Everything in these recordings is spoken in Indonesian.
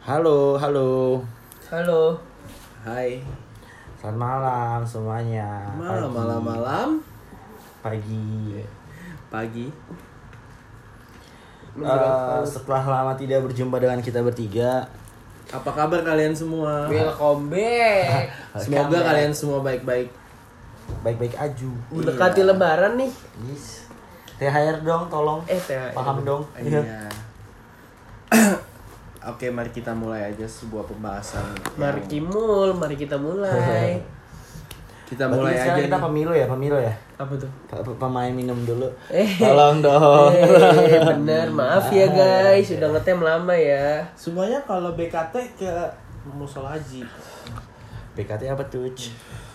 Halo, halo. Halo. Hai. Selamat malam semuanya. Malam, Pagi. malam, malam. Pagi. Pagi. Eh, setelah lama tidak berjumpa dengan kita bertiga, Apa kabar kalian semua? Welcome back. Semoga Welcome back. kalian semua baik-baik. baik-baik aju. Mendekati lebaran nih. Yes. THR dong, tolong. Eh, THR. Paham dong. Iya. Oke, mari kita mulai aja sebuah pembahasan. Mari yang- Kimul, mari kita mulai. kita Berarti mulai aja. kita nih. pemilu ya, pemilu ya. Apa tuh? P- Pemain minum dulu. Eh. Tolong dong. Eh, bener, maaf ya guys, sudah ngetem lama ya. Semuanya kalau BKT ke musola haji. BKT apa tuh?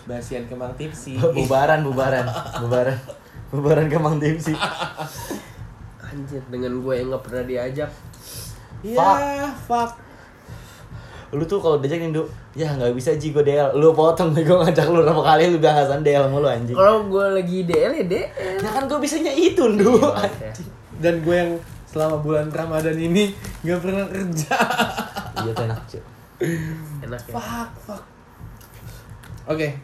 Basian Kemang Tipsi. Bubaran, bubaran, bubaran. Bubaran kemang tipsi. Anjir, dengan gue yang nggak pernah diajak. Ya, fuck. lu tuh kalau diajak nih Duk, ya nggak bisa Ji gue DL lu potong nih gue ngajak lu berapa kali lu bilang ngasan DL mulu anjing Kalau gue lagi DL ya DL. ya kan gue bisanya itu Duk Ya. Dan gue yang selama bulan Ramadan ini gak pernah kerja. iya tuh enak ya. fuck, fuck. Oke,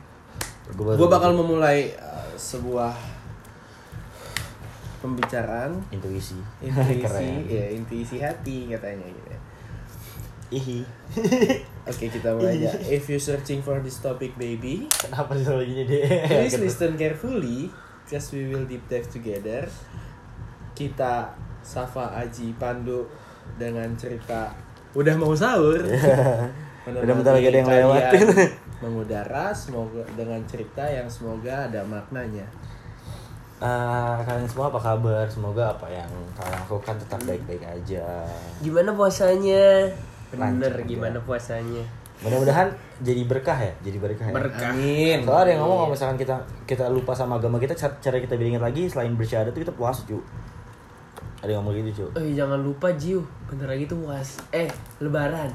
gue gue bakal memulai uh, sebuah pembicaraan intuisi intuisi keren ya intuisi hati katanya gitu ya. ihi Oke kita mulai aja. If you searching for this topic baby, kenapa sih selalu gini deh please listen carefully, cause we will deep dive together. Kita Safa Aji Pandu dengan cerita udah mau sahur. udah bentar lagi ada yang lewat Mengudara semoga dengan cerita yang semoga ada maknanya. Ah, kalian semua apa kabar semoga apa yang kalian lakukan tetap baik-baik aja Gimana puasanya? Bener, Lancar, gimana puasanya? mudah-mudahan jadi berkah ya jadi berkah ya Berkah. Amin. Soalnya ada yang ngomong kalau misalkan kita kita lupa sama agama kita cara kita biar ingat lagi selain bersyahadat itu kita puasa cu. Ada yang ngomong gitu cu. Eh jangan lupa Jiu, bentar lagi tuh puas. Eh, lebaran.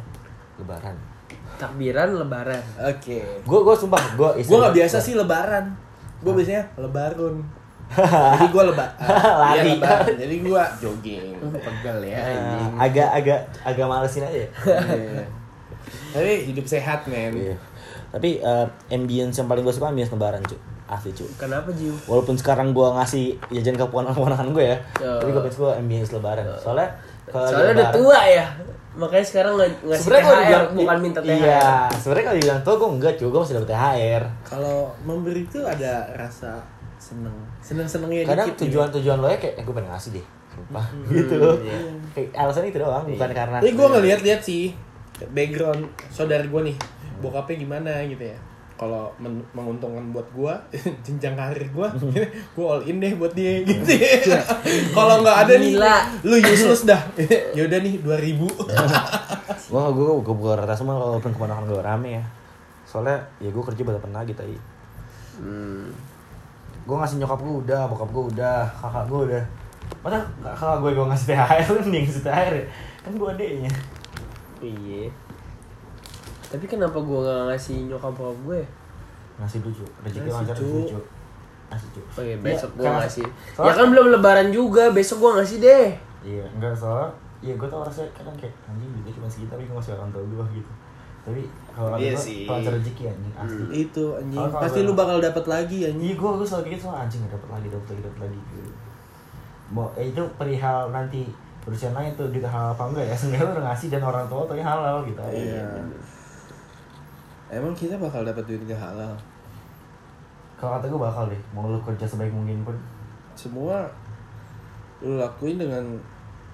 Lebaran. Takbiran lebaran. Oke. Gue gue sumpah gue Gue gak biasa sih lebaran. Gue biasanya lebarun. Jadi gue leba ah, Lari. iya, lebaran. Jadi gue jogging. Pegel ya anjing. agak agak agak malesin aja. ya. Iya. Tapi hidup sehat men. Iya. Tapi eh, ambience yang paling gue suka ambience lebaran cu. Asli cu. Kenapa Jiu? Walaupun sekarang gue ngasih jajan ke ponakan gue ya, Oh. tapi gue gue ambience lebaran. Soalnya kalau Soalnya udah tua ya. Makanya sekarang ng- ngasih Sebenarnya kalau THR dibilang bukan minta THR. Iya, sebenarnya kalau dibilang tua gue enggak cuy, gue masih dapet THR. Kalau memberi itu ada rasa seneng. Seneng-senengnya kadang dikit gitu. tujuan tujuan lo ya kayak eh, gue pengen ngasih deh sumpah gitu kayak alasan itu doang bukan karena Tapi gue ngeliat-liat sih background saudara gue nih bokapnya gimana gitu ya. Kalau men- menguntungkan buat gue jenjang karir gue, gue all in deh buat dia gitu. ya. Kalau nggak ada nih, Gila. lu useless dah. Yaudah nih 2000 gue gue gue buka rata semua kalau pun keponakan gue rame ya soalnya ya gue kerja pada pernah gitu aja Hmm. Gue ngasih nyokap gue udah bokap gue udah kakak gue udah masa kakak gue gue ngasih THR lu nih ngasih THR ya kan gue adeknya Iya. Tapi kenapa gua gak ngasih nyokap bokap gue? ngasih lucu rezeki lancar Cu. lucu ngasih cu Oh iya, besok gua karena- ngasih. soalnya- Ya kan belum lebaran juga, besok gua ngasih deh. Iya, enggak soalnya Iya, gue tau rasanya kadang kayak anjing duitnya cuma segitu tapi gue masih orang tua gue gitu. Tapi kalau Iya sih. rezeki anjing asli. itu anjing. Kalau Pasti gua- lu bakal dapat lagi anjing. Iya, gue gue selalu kayak gitu soal anjing gak dapat lagi, dapat lagi, dapat lagi gitu. Mau eh, itu perihal nanti urusan lain tuh duit halal apa enggak ya? Seenggaknya lu udah ngasih dan orang tua tuh halal gitu. aja. Iya. Emang kita bakal dapat duit gak halal? Kalau kata gue bakal deh, mau lu kerja sebaik mungkin pun. Semua lu lakuin dengan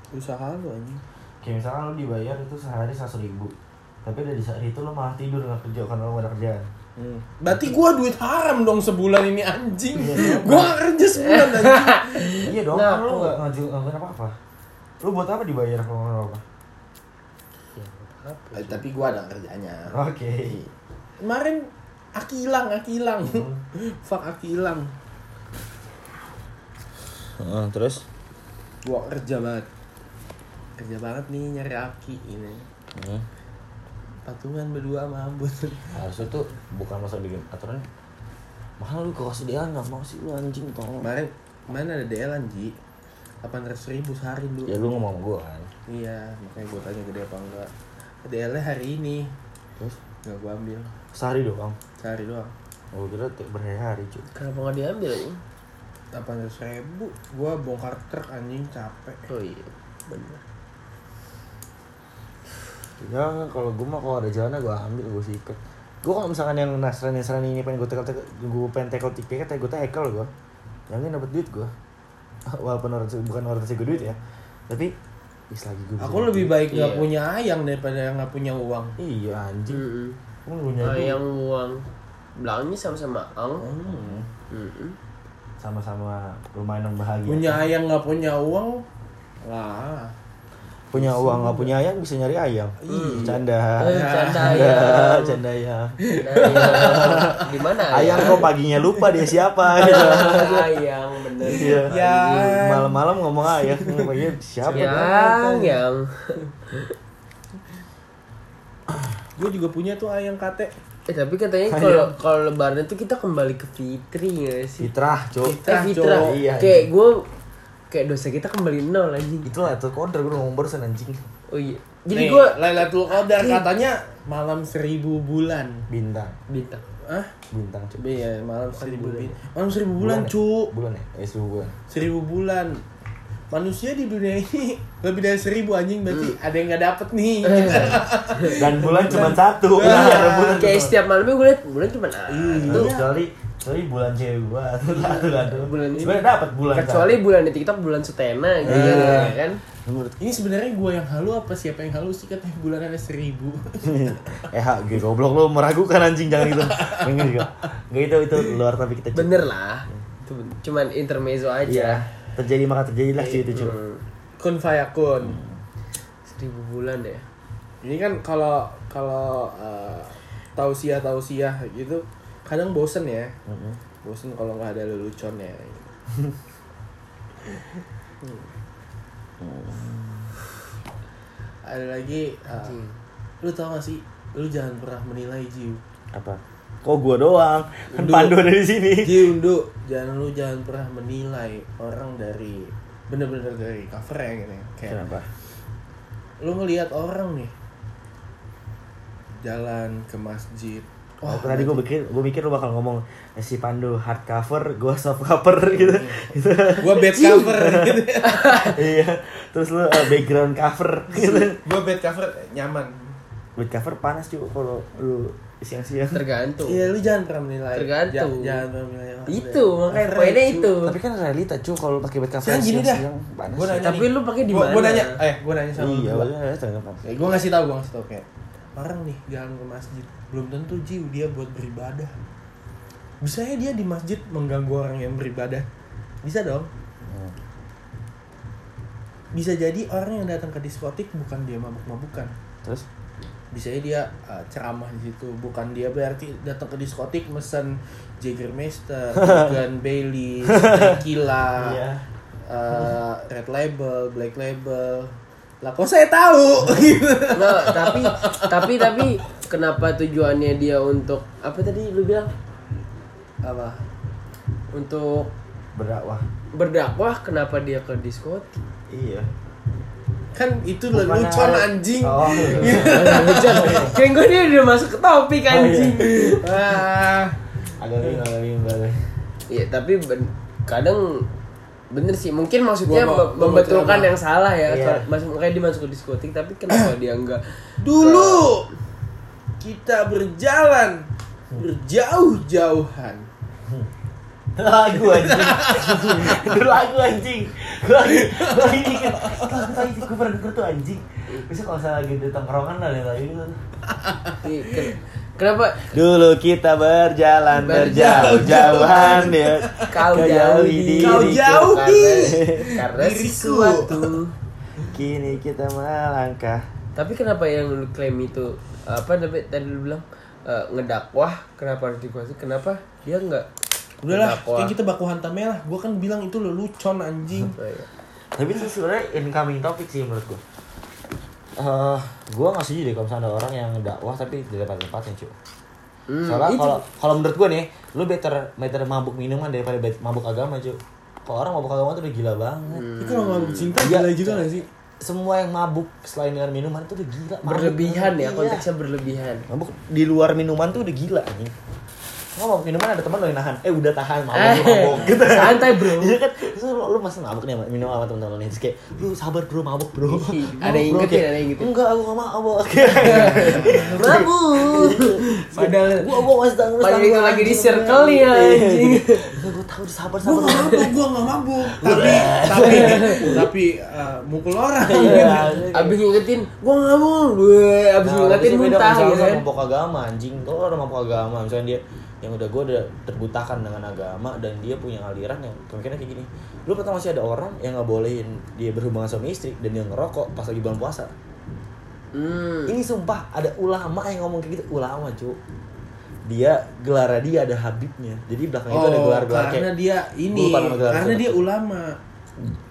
usaha lu anjing. Kayak misalkan lu dibayar itu sehari seratus ribu, tapi dari saat itu lu malah tidur nggak kerja karena lu gak ada kerjaan. Hmm. Berarti gua duit haram dong sebulan ini anjing. Iya, gua gak kerja sebulan anjing. iya dong, Nah, kan lu kok- gak ngaju ngelakuin apa-apa. Lu buat apa dibayar kalau nggak apa-apa? Eh, tapi gua ada kerjanya. Oke. Kemarin aki hilang, aki hilang. Hmm. Fuck aki hilang. terus? Gua kerja banget. Kerja banget nih nyari aki ini. Hmm. Patungan berdua sama Ambon. Harusnya tuh bukan masa bikin aturan. Mahal lu kalau kasih dia nggak mau sih lu anjing tolong. Kemarin kemarin ada DL anji. 800 ribu sehari lu. Ya lu ngomong gua kan. Iya, makanya gue tanya gede apa enggak. DL hari ini Terus nggak gue ambil sehari doang. sehari doang Oh kira berhari-hari cuy. Kenapa nggak diambil delapan ratus ribu gue bongkar truk anjing capek Oh iya, bener. Ya kalau gue mah kalau ada jalannya gue ambil gue sikat. Gue kalau misalkan yang nasrani nasrani ini pengen gue tekel gue pengen tekel tiket gue tekel gue. Jangan dapat duit gue. Walaupun orang bukan orang gue duit ya. Tapi is lagi gue. aku lebih baik nggak Iya. punya ayang daripada yang nggak punya uang Iya anjing. Kamu punya Ah, duit. yang uang belakangnya sama-sama ang. Hmm. Mm-mm. Sama-sama lumayan bahagia. punya ayang nggak punya uang lah punya uang nggak punya ayang bisa nyari ayang. Iya. Canda. Eh, canda Canda, ayang. canda. Nah, di mana Ayang kok paginya lupa dia siapa gitu. Ayang bener. Iya. Ya. Malam-malam ngomong ayang, paginya siapa? Yang yang. gue juga punya tuh ayang kate Eh tapi katanya kalau kalau lebaran itu kita kembali ke fitri nggak sih? Fitrah, Cok. Eh, fitrah. Cok. Iya, Kayak gue kayak dosa kita kembali nol anjing. Itulah itu koder gue ngomong barusan anjing. Oh iya. Jadi gue Lailatul Qadar katanya malam seribu bulan Bintang, bintang. ah bintang Cok. Iya, malam seribu bulan. bulan. Malam seribu bulan, ya? cu. Bulan ya? Eh, seribu bulan. Seribu bulan. Manusia di dunia ini lebih dari seribu anjing berarti Hmm. ada yang nggak dapet nih. Dan bulan cuma satu. Iya. Nah, ada bulan Kayak setiap malamnya gue liat bulan cuma satu. Itu kecuali kecuali bulan cewek gua tuh kan tuh. Bulan ini. Sebenarnya dapat bulan Kecuali bulan di TikTok bulan Sutena gitu Iya. ya kan. Menurut Ini sebenarnya gue yang halu apa siapa yang halu sih katanya bulan ada seribu. eh gue goblok lu meragukan anjing jangan gitu. Enggak juga. Enggak itu itu luar tapi kita. Bener lah. Itu cuman intermezzo aja. Iya. Terjadi maka terjadilah sih itu, Cok. Hmm. Kun fayakun. Seribu bulan ya. Ini kan kalau kalau uh, tausiah tausiah gitu kadang bosen ya. Heeh. Bosen kalau nggak ada leluconnya. ada lagi uh, lu tau gak sih lu jangan pernah menilai Jiu Apa? Kok gua doang? Kan pandu ada di sini. Jiu Undu jangan lu jangan pernah menilai orang dari bener-bener dari cover ya gitu ya. kayak Kenapa? lu ngelihat orang nih jalan ke masjid Oh, tadi gue mikir, gue mikir lu bakal ngomong eh, si Pandu hardcover, gue soft cover gitu. gitu. gua bad cover gitu iya. Terus lu eh, background cover gitu. gua bad cover nyaman Back cover panas juga kalau lu siang-siang. Tergantung. iya lu jangan pernah menilai Tergantung. Ja- jangan pernah menilai Itu makanya cover, poinnya itu. Tapi kan realita cuy kalau pakai back cover siang-siang panas. Gua nanya Tapi nih. lu pakai di Gua- Gua mana? nanya, eh gua nanya sama Iya, lu iya. Eh, gue ngasih tahu, gue ngasih tahu kayak orang nih jalan ke masjid belum tentu jiw dia buat beribadah. Bisa ya dia di masjid mengganggu orang yang beribadah. Bisa dong. Hmm. Bisa jadi orang yang datang ke diskotik bukan dia mabuk-mabukan. Terus Bisa ya dia uh, ceramah di situ, bukan dia berarti datang ke diskotik mesen Jägermeister, bukan Bailey, tequila, Iya. uh, red label, black label. Lah kok saya tahu. Nggak, tapi tapi tapi kenapa tujuannya dia untuk apa tadi lu bilang? Apa? Untuk berdakwah. berdakwah kenapa dia ke diskotik? Iya. kan itu lelucon ada- anjing Oh, iya. Kayak gue dia udah masuk ke topik anjing. Wah. Agak bingung, agak bingung, agak bingung. Iya, tapi ben- kadang bener sih mungkin maksudnya Gua mau- membetulkan yang salah ya Iya. Mas makanya dia masuk ke diskotik tapi kenapa dia enggak dulu kita berjalan berjauh-jauhan. Lagu anjing. Itu lagu anjing. Gue lagi gue lagi lagu tadi gue pernah denger tuh anjing. Bisa kalau saya lagi di tongkrongan lah lagi gitu Iya, kenapa? Dulu kita berjalan berjauh-jauhan ya. Kau jauhi Kau diriku jauhi karena, karena diriku. sesuatu kini kita melangkah. Tapi kenapa yang lu klaim itu apa tadi tadi lu bilang eh, ngedakwah kenapa harus dikuasai? Kenapa dia enggak udahlah kan kita baku hantam lah. Gue kan bilang itu lelucon anjing. Oh, iya. tapi itu sebenarnya incoming topik sih menurut gue Eh, gue nggak setuju deh kalau misalnya ada orang yang dakwah tapi tidak pada tempatnya cuy Hmm, soalnya itu. kalau kalau menurut gue nih lu better better mabuk minuman daripada bet- mabuk agama cuy kalau orang mabuk agama tuh udah gila banget Tapi kalau nggak cinta Iya. gila juga gak sih semua yang mabuk selain dengan minuman itu udah gila mabuk. berlebihan ya Iya. konteksnya berlebihan mabuk di luar minuman tuh udah gila anjing Nggak mabuk minuman ada teman lo yang nahan. Eh udah tahan mabuk Eh, lu mabuk gitu santai, bro. iya kan? Terus lu, lu masa mabuk nih minum sama nih? Terus kayak lu sabar bro mabuk bro. Mabuk, ada yang ada yang ingetin. enggak aku gak mabuk mabuk padahal gua gua masih tanggung Padahal itu lagi di circle nih, anjing. gua tahu sabar Gue sabar gak mabuk, gue gak mabuk Tapi, tapi, tapi uh, mukul orang. Iya, abis ngingetin gua nggak mau gue abis Nah, ngingetin muntah gitu misalnya kan. mabok agama anjing. Kalau orang mabok agama misalnya dia yang udah gue udah terbutakan dengan agama dan dia punya aliran yang pemikirannya kayak gini. Lu pertama masih ada orang yang nggak bolehin dia berhubungan sama istri dan dia ngerokok pas lagi bulan puasa. Hmm. ini sumpah ada ulama yang ngomong kayak gitu. Ulama cu. Dia gelar dia ada habibnya. Jadi belakang itu ada Oh, gelar-gelar karena kayak dia ini, gelar karena siapa. dia ulama.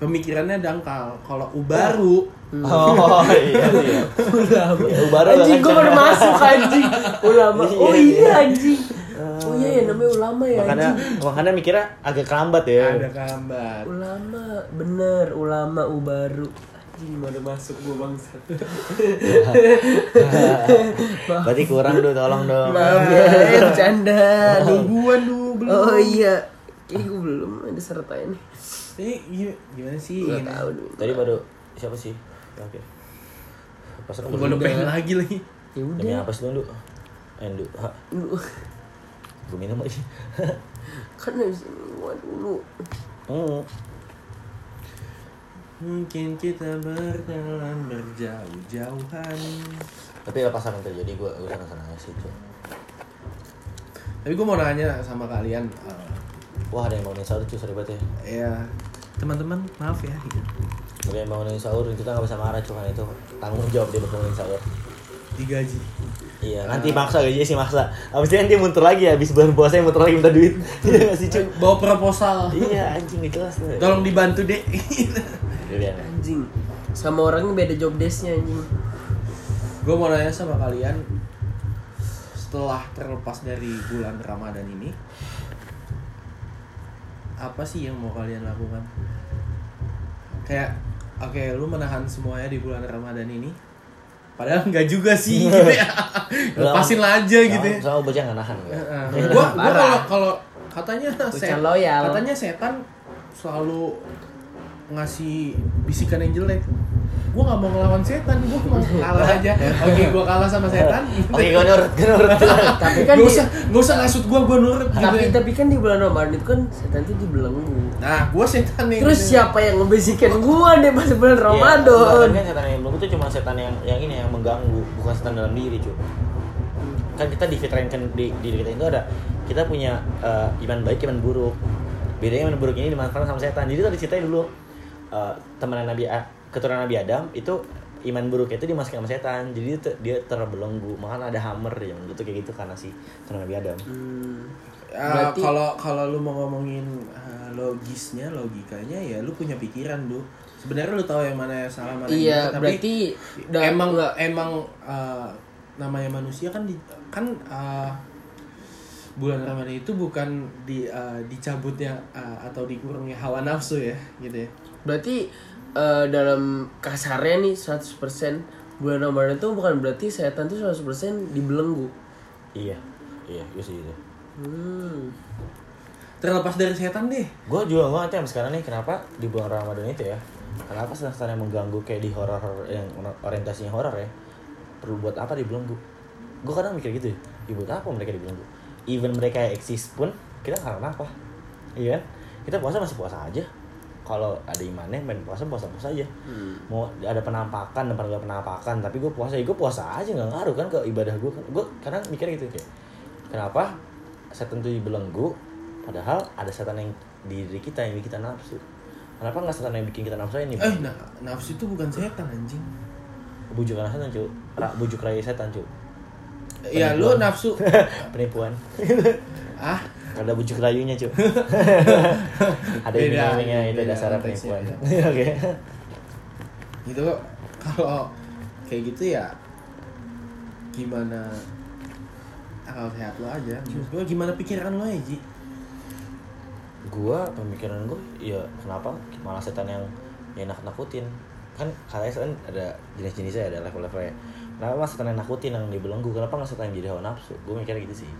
Pemikirannya dangkal. Kalau ubaru oh iya iya. Ulama. Ya, baru anjing kan, gue baru Chan. masuk anjing. Ulama. Iya, oh iya. iya. anjing oh iya ya namanya ulama ya makanya anjing. makanya mikirnya agak kelambat ya. Ada gambar ulama bener ulama ubaru. Anjing baru masuk gue bangsat. Berarti kurang tuh tolong dong. Maaf ya bercanda nih Gua dulu belum. Oh iya. Ini gue belum ada sertanya nih Ini gi- gimana sih? Gak tahu tadi baru siapa sih? Ya, oke. Pas aku Gua pengen lagi lagi. Ya demi udah apa sih dulu Endu ha. Lu- gue minum lagi. Kan ini gua dulu. Hmm. Mungkin kita berjalan berjauh-jauhan. Tapi lepas apa yang terjadi gue gue sana sana aja sih cuy. Tapi gue mau nanya sama kalian eh, wah ada yang bangunin sahur cuy sorry banget ya. Ya teman-teman maaf ya. Ada yang bangunin sahur kita nggak bisa marah cuy kan itu tanggung jawab dia bangunin sahur Digaji iya nanti maksa gajinya sih maksa. Abis itu dia muter lagi ya abis bulan puasa yang muter lagi minta duit. Iya nggak sih cuy Bawa proposal. Iya anjing kelas tuh. Tolong dibantu deh Dilihat ya. anjing. Sama orangnya beda job desknya anjing. Gue mau nanya sama kalian Setelah terlepas dari bulan Ramadan ini Apa sih yang mau kalian lakukan? Kayak Oke, lu menahan semuanya di bulan Ramadan ini Padahal enggak juga sih gitu ya. Lepasin lah aja gitu ya. sama bocah nggak nahan gue Parah. kalau kalau katanya loyal. katanya setan selalu ngasih bisikan yang jelek gua nggak mau ngelawan setan gua mau kalah aja oke gua kalah sama setan oke gue nurut gue nurut tapi kan gak di- usah gak usah ngasut gua gua nurut gitu tapi ya. tapi kan di bulan Ramadan itu kan setan itu dibelenggu nah gua setan nih terus siapa yang ngebisikin gua deh pas bulan Iya, Ramadan kan setan yang belum itu cuma setan yang yang ini yang mengganggu, bukan setan dalam diri, cuy. Kan kita difitrain kan di diri kita itu ada kita punya eh, iman baik, iman buruk. Bedanya iman buruk ini dimanfaatkan sama setan. Jadi tadi ceritain dulu eh, teman Nabi A- keturunan Nabi Adam itu iman buruknya itu dimasukin sama setan. Jadi dia terbelenggu. Makanya ada hammer yang gitu kayak gitu karena si keturunan Nabi Adam. Hmm. Berarti- kalau kalau lu mau ngomongin ah, logisnya logikanya ya lu punya pikiran lu sebenarnya lu tahu yang mana yang salah mana yang Iya, benar, tapi berarti da- emang nggak- emang uh, namanya manusia kan di, kan uh, bulan Ramadan itu bukan di uh, dicabutnya uh, atau dikurangnya hawa nafsu ya gitu ya. berarti eh, dalam kasarnya nih 100% bulan Ramadan itu bukan berarti setan tuh 100% dibelenggu Iya. Iya, gue sih itu. hmm. Terlepas dari setan deh. gue juga nggak ngerti sekarang nih kenapa di bulan Ramadan itu ya kenapa setan yang mengganggu kayak di horor yang orientasinya horor ya perlu buat apa dibelenggu gue kadang mikir gitu ya "Ih, buat apa mereka dibelenggu even mereka eksis pun kita nggak kenapa iya kan kita puasa masih puasa aja kalau ada imannya main puasa puasa puasa aja mau ada penampakan depan gak penampakan tapi gue puasa ya gue puasa aja nggak ngaruh kan ke ibadah gue kan gue kadang mikir gitu kayak kenapa setan itu dibelenggu padahal ada setan yang di diri kita yang bikin kita nafsu. Kenapa nggak setan yang bikin kita nafsu ini Eh, nah, nafsu itu bukan setan anjing. bujuk anak setan cu Ra- bujuk raya setan cu Ya lu nafsu. penipuan. Ah, ada bujuk rayunya cu ada iming-imingnya itu konteksnya, penipuan. oke. Gitu kok. Kalau kayak gitu ya gimana akal sehat lo aja. Maksud gua gimana pikiran lo ya, Ji? gua pemikiran gua ya kenapa malah setan yang yang nakut nakutin? Kan katanya kan ada jenis-jenisnya ada level-levelnya. Kenapa setan yang nakutin yang dibelenggu kenapa nggak setan yang jadi hawa nafsu? Gue mikirnya gitu sih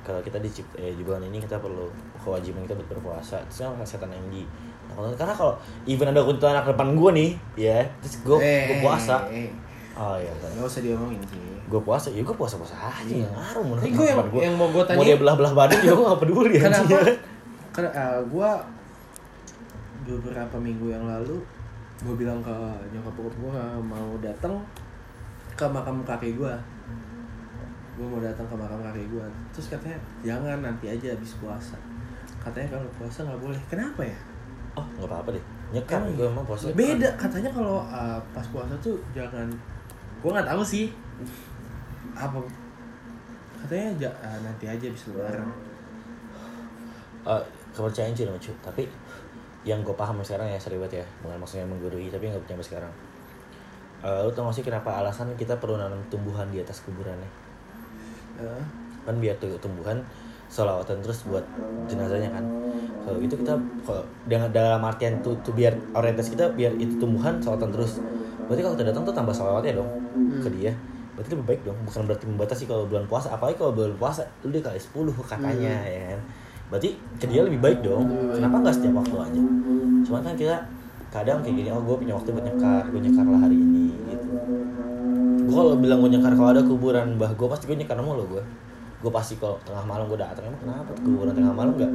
kalau kita dicipt eh, jubalan ini kita perlu kewajiban kita buat berpuasa terus kan setan yang di nakutin. karena kalau even ada kuntilanak anak depan gue nih ya terus gue gue puasa Eh, eh, oh iya eh. Nggak usah diomongin sih. gue puasa ya gue puasa puasa aja Iya. yang ngaruh menurut gue yang- mau gue mau tanyain. dia belah belah badan juga gue gak peduli Kenapa? anjing. Karena uh, gue beberapa minggu yang lalu gue bilang ke nyokap gue mau datang ke makam kakek gue gue mau datang ke makam kakek gue terus katanya jangan nanti aja habis puasa. Katanya kalau puasa nggak boleh. Kenapa ya? Oh nggak apa apa deh. Nyekar Emang gue iya? emang puasa beda. Katanya kalau uh, pas puasa tuh jangan gue nggak tahu sih. Apa? Katanya ja- uh, nanti aja habis lebaran. Eh, kepercayaan sih lucu tapi yang gue paham sekarang ya seribet ya. Bukan maksudnya menggurui tapi nggak sampai sekarang. Eh, lu tau gak sih kenapa alasan kita perlu nanam tumbuhan di atas kuburannya Uh, kan biar tuh tumbuhan solawatan terus buat jenazahnya kan. Kalau gitu kita kalau dengan dalam artian tuh, tuh biar orientasi kita biar itu tumbuhan solawatan terus. Berarti kalau kita datang tuh tambah solawatnya dong ke dia. Berarti lebih baik dong bukan berarti membatasi kalau bulan puasa. Apalagi kalau bulan puasa lu dia kali 10 katanya ya kan. Berarti ke dia lebih baik dong. Kenapa nggak setiap waktu aja? Cuman kan kita kadang kayak gini oh gue punya waktu buat nyekar gue nyekar lah hari ini gitu gue kalau bilang gue nyekar kalau ada kuburan mbah gue pasti gue nyekar mulu gue gue pasti kalau tengah malam gue datang emang kenapa kuburan tengah malam nggak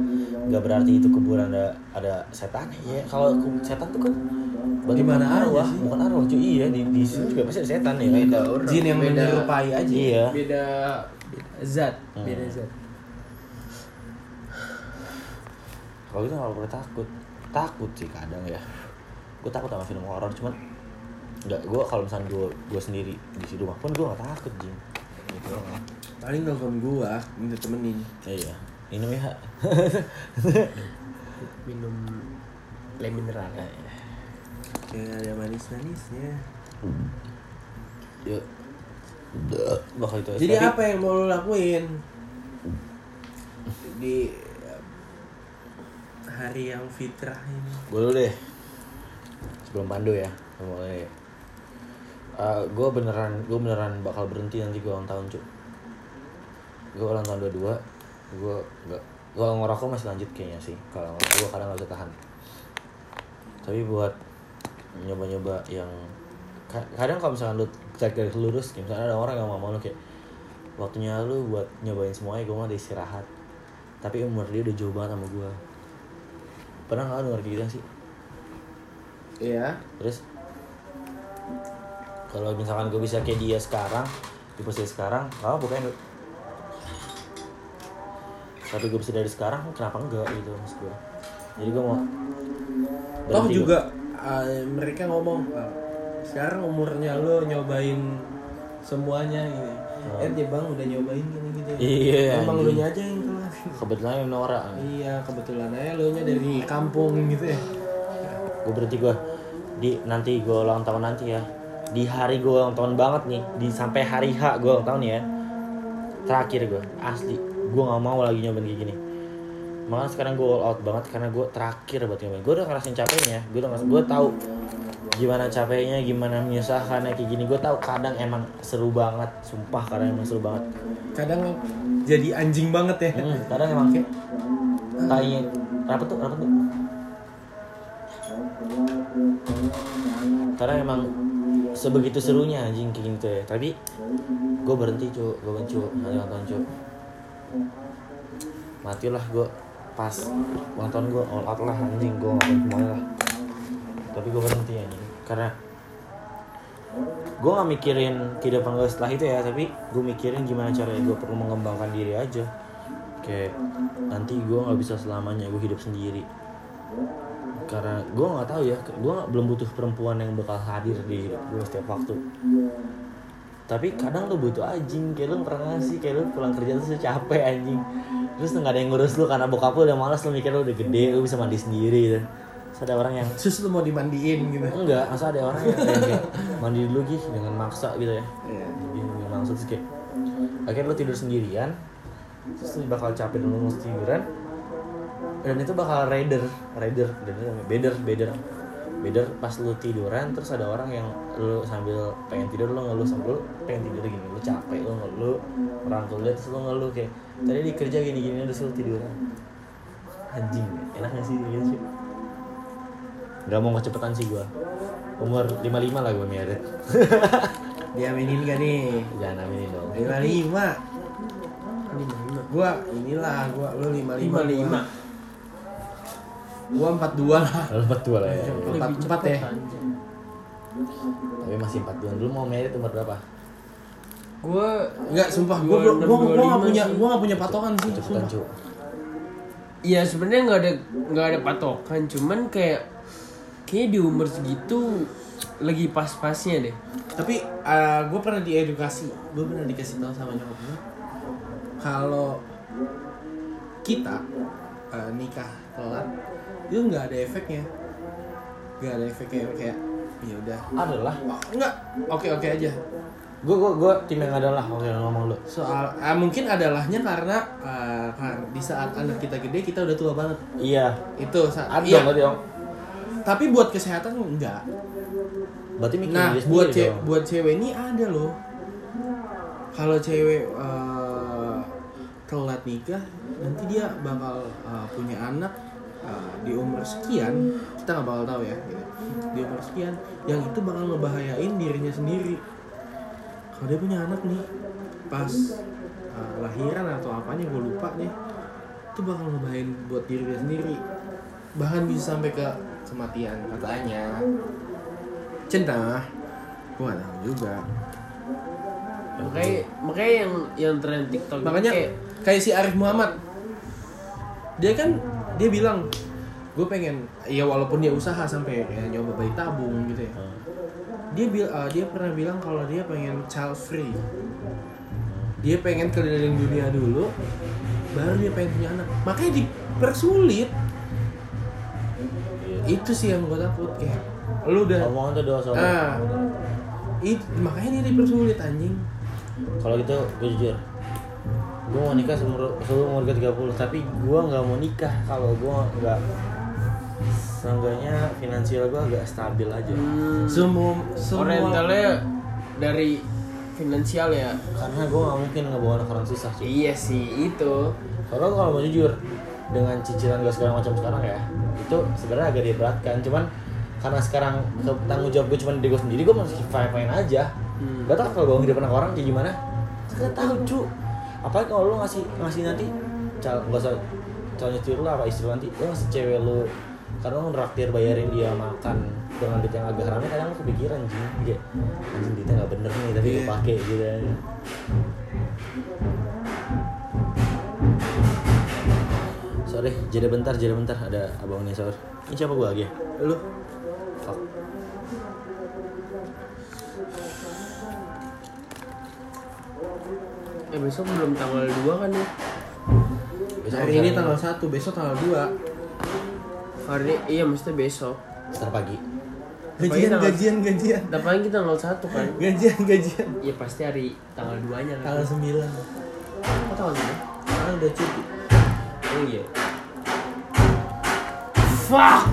nggak berarti itu kuburan ada ada setan? Ya kalau setan tuh kan Di mana aja arwah sih? bukan arwah cuy iya di di situ juga pasti ada setan ya kan? beda orang jin yang beda, menyerupai aja. Iya. Beda beda zat Hmm. beda zat. Kalau gitu nggak boleh takut. Takut sih kadang ya. Gue takut sama film horor cuman nggak gue kalau misalnya gue gue sendiri di rumah pun gue nggak takut jing gitu paling nelfon gua minta temenin. Iya minum ya. Minum le mineral. Iya. kayak ada manis manisnya yuk. Udah, bakal itu jadi Tapi- apa yang mau lo lakuin? Di eh, hari yang fitrah ini. Gue dulu deh. Sebelum pandu ya gua mulai gue beneran gue beneran bakal berhenti nanti gue ulang tahun cuk. Gue ulang tahun dua dua gue nggak gue ngerokok masih lanjut kayaknya sih. Kalau ngerokok gue kadang nggak bisa tahan. Tapi buat nyoba-nyoba yang ka- kadang kalau misalnya lu cek garis lurus kayak misalnya ada orang yang mau lu kayak waktunya lu buat nyobain semuanya gue mau istirahat. Tapi umur dia udah jauh banget sama gue pernah nggak lu denger kayak gitu sih? Iya. Terus kalau misalkan gue bisa kayak dia sekarang di posisi sekarang apa bukan tapi gue bisa dari sekarang kenapa enggak gitu maksud gue jadi gue mau toh juga eh, mereka ngomong eh, sekarang umurnya lo nyobain semuanya gitu Oh. eh dia bang udah nyobain gini gitu Iya, emang lu aja yang gua- kebetulan Nora iya kebetulan aja lo nya dari kampung gitu ya. Gue berhenti gue di nanti gue ulang tahun nanti ya di hari gue ulang tahun banget nih. Di sampai hari H gue ulang tahun ya. Terakhir gue asli. Gue nggak mau lagi nyobain kayak gini. Makanya sekarang gue all out banget karena gue terakhir buat nyobain. Gue udah ngerasain capeknya gue udah ngerasain gue tahu gimana capeknya gimana menyusahkannya kayak gini. Gue tahu kadang emang seru banget. Sumpah kadang emang seru banget. Kadang jadi anjing banget ya. Hmm, kadang emang kayak tanya apa tuh apa tuh. Karena emang sebegitu serunya anjing kayak gitu ya. Tapi gue berhenti cu gue bencu tahun cu matilah gue pas tahun gue all out lah anjing. Gue ngapain semuanya lah. Tapi gue berhenti anjing. Karena gue gak mikirin kehidupan gue setelah itu ya. Tapi gue mikirin gimana caranya gue perlu mengembangkan diri aja. Kayak nanti gue nggak bisa selamanya gue hidup sendiri karena gue nggak tahu ya gue belum butuh perempuan yang bakal hadir di hidup gue setiap waktu. Tapi kadang lu butuh anjing kayak lu pernah sih kayak lu pulang kerja tuh capek anjing. Terus nggak ada yang ngurus lu karena bokap lu udah malas lu mikir lu udah gede lu bisa mandi sendiri gitu. Terus ada orang yang terus lu mau dimandiin gitu? Enggak masa ada orang yang kayak, kayak mandi dulu gitu dengan maksa gitu ya. Jadi dengan maksa terus kayak akhirnya lu tidur sendirian terus lu bakal capek dulu mesti tiduran dan itu bakal raider raider dan itu namanya beder beder beda pas lu tiduran terus ada orang yang lu sambil pengen tidur lu ngeluh sambil lu pengen tidur gini lu capek lu ngeluh rangkul dia terus lu ngeluh kayak tadi di kerja gini gini terus lu tiduran. Anjing enak gak sih gitu? Sih Gak mau kecepatan sih gua. Umur 55 lah gua merit Dia aminin gak nih? jangan aminin dong. Lima lima. lima lima. Gua inilah gua lu lima lima. lima lima Gua empat dua lah. Lalu empat dua lah ya Empat empat ya. tapi masih empat dua dulu mau merit umur berapa gue Enggak, sumpah gua gua gua, gua, gak punya gua gak punya patokan sih. cepetan sumpah. cu Iya sebenarnya nggak ada nggak ada patokan, cuman kayak kayak di umur segitu lagi pas-pasnya deh. Tapi uh, gue pernah diedukasi, gue pernah dikasih tahu sama nyokap gue kalau kita uh, nikah telat itu nggak ada efeknya, nggak ada efeknya kayak ya udah. Adalah. Oh, enggak oke oke aja. Gue gue gue tim yang adalah oke ngomong lu. Soal uh, mungkin adalahnya karena uh, di saat anak kita gede kita udah tua banget. Iya. Itu saat ada iya, dong berarti tapi buat kesehatan enggak berarti mikir Nah, buat sendiri ce dong. buat cewek ini ada loh. Kalau cewek eh, telat nikah, nanti dia bakal eh, punya anak eh, di umur sekian, kita nggak bakal tahu ya. Gitu. Di umur sekian, yang itu bakal ngebahayain dirinya sendiri. Kalau dia punya anak nih, pas eh, lahiran atau apanya gue lupa nih, itu bakal ngebahayain buat diri dia sendiri. Bahkan bisa sampai ke kematian katanya cinta gak tahu juga Makanya makanya yang yang tren TikTok makanya kayak kayak si Arif Muhammad dia kan dia bilang gue pengen ya walaupun dia usaha sampai ya, nyoba bayi tabung gitu ya. Hmm. dia bil uh, dia pernah bilang kalau dia pengen child free. Dia pengen keliling dunia dulu baru dia pengen punya anak. Makanya dipersulit. Itu sih yang gue takut kayak lu udah omongan tuh doa soal ah. Itu makanya dia dipersulit anjing. Kalau gitu gue jujur gue mau nikah seumur sebelum umur ke 30 tapi gue nggak mau nikah. Kalau gue nggak seenggaknya finansial gue agak stabil aja. Hmm, semua semua orientalnya dari finansial ya. karena gue nggak mungkin ngebawa anak orang susah sih Iya sih itu. Soalnya kalau mau jujur dengan cicilan gue segala macam sekarang ya itu sebenarnya agak diberatkan. Cuman karena sekarang tanggung jawab gue cuma di gue sendiri gue masih fine fine aja. Hmm. gak tau kalau bangun di depan orang kayak gimana. Gak tahu cu apalagi kalau lo ngasih ngasih nanti cal gak usah calon istri lo apa istri nanti lo ngasih cewek lo karena lo ngeraktir bayarin dia makan dengan duit yang agak rame kadang lo kepikiran anjing. Kayak anjing duitnya gak bener nih tapi gue Iya. pakai gitu ya. Sorry jeda bentar jeda bentar ada abang nih sor ini siapa gue lagi ya? Lu? Fuck. Eh besok belum tanggal 2 kan ya? Besok hari ini tanggal 1 besok tanggal 2 Hari iya mesti besok. Ntar pagi gajian tanggal- gajian gajian Tapi kita tanggal 1 kan? gajian gajian Iya pasti hari tanggal 2 nya kan? tanggal 9 Oh tanggal 2? sekarang udah cuti Oh iya Fuck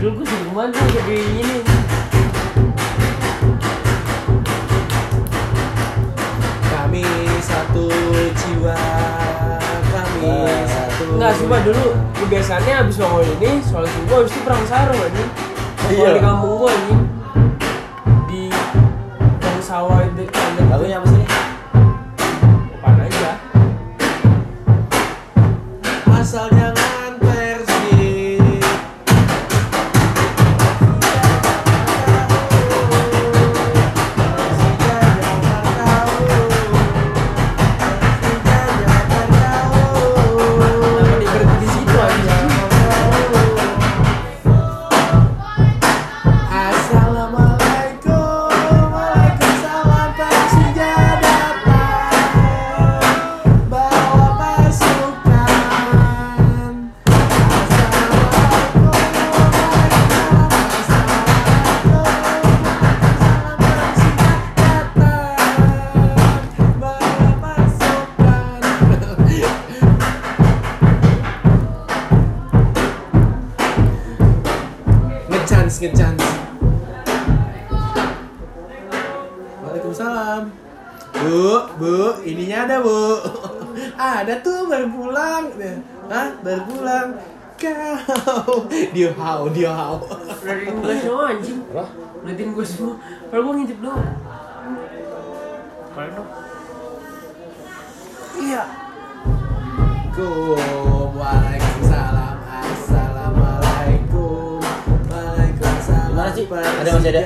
Dulu gue ke mana tuh jadi ini kami satu jiwa kami satu Enggak sumpah dulu kebiasaannya abis bangun ini soal subuh abis itu perang sarung aja Iya. Di kampung gue ini Di Yang sawah itu yang lagunya apa Dia hau, dia hau Liatin gue semua anjing. Apa? Liatin gue semua. Kalau gue ngintip doang. Kalau dong. Iya Waalaikumsalam Assalamualaikum Waalaikumsalam Gimana sih? Ada masih ada?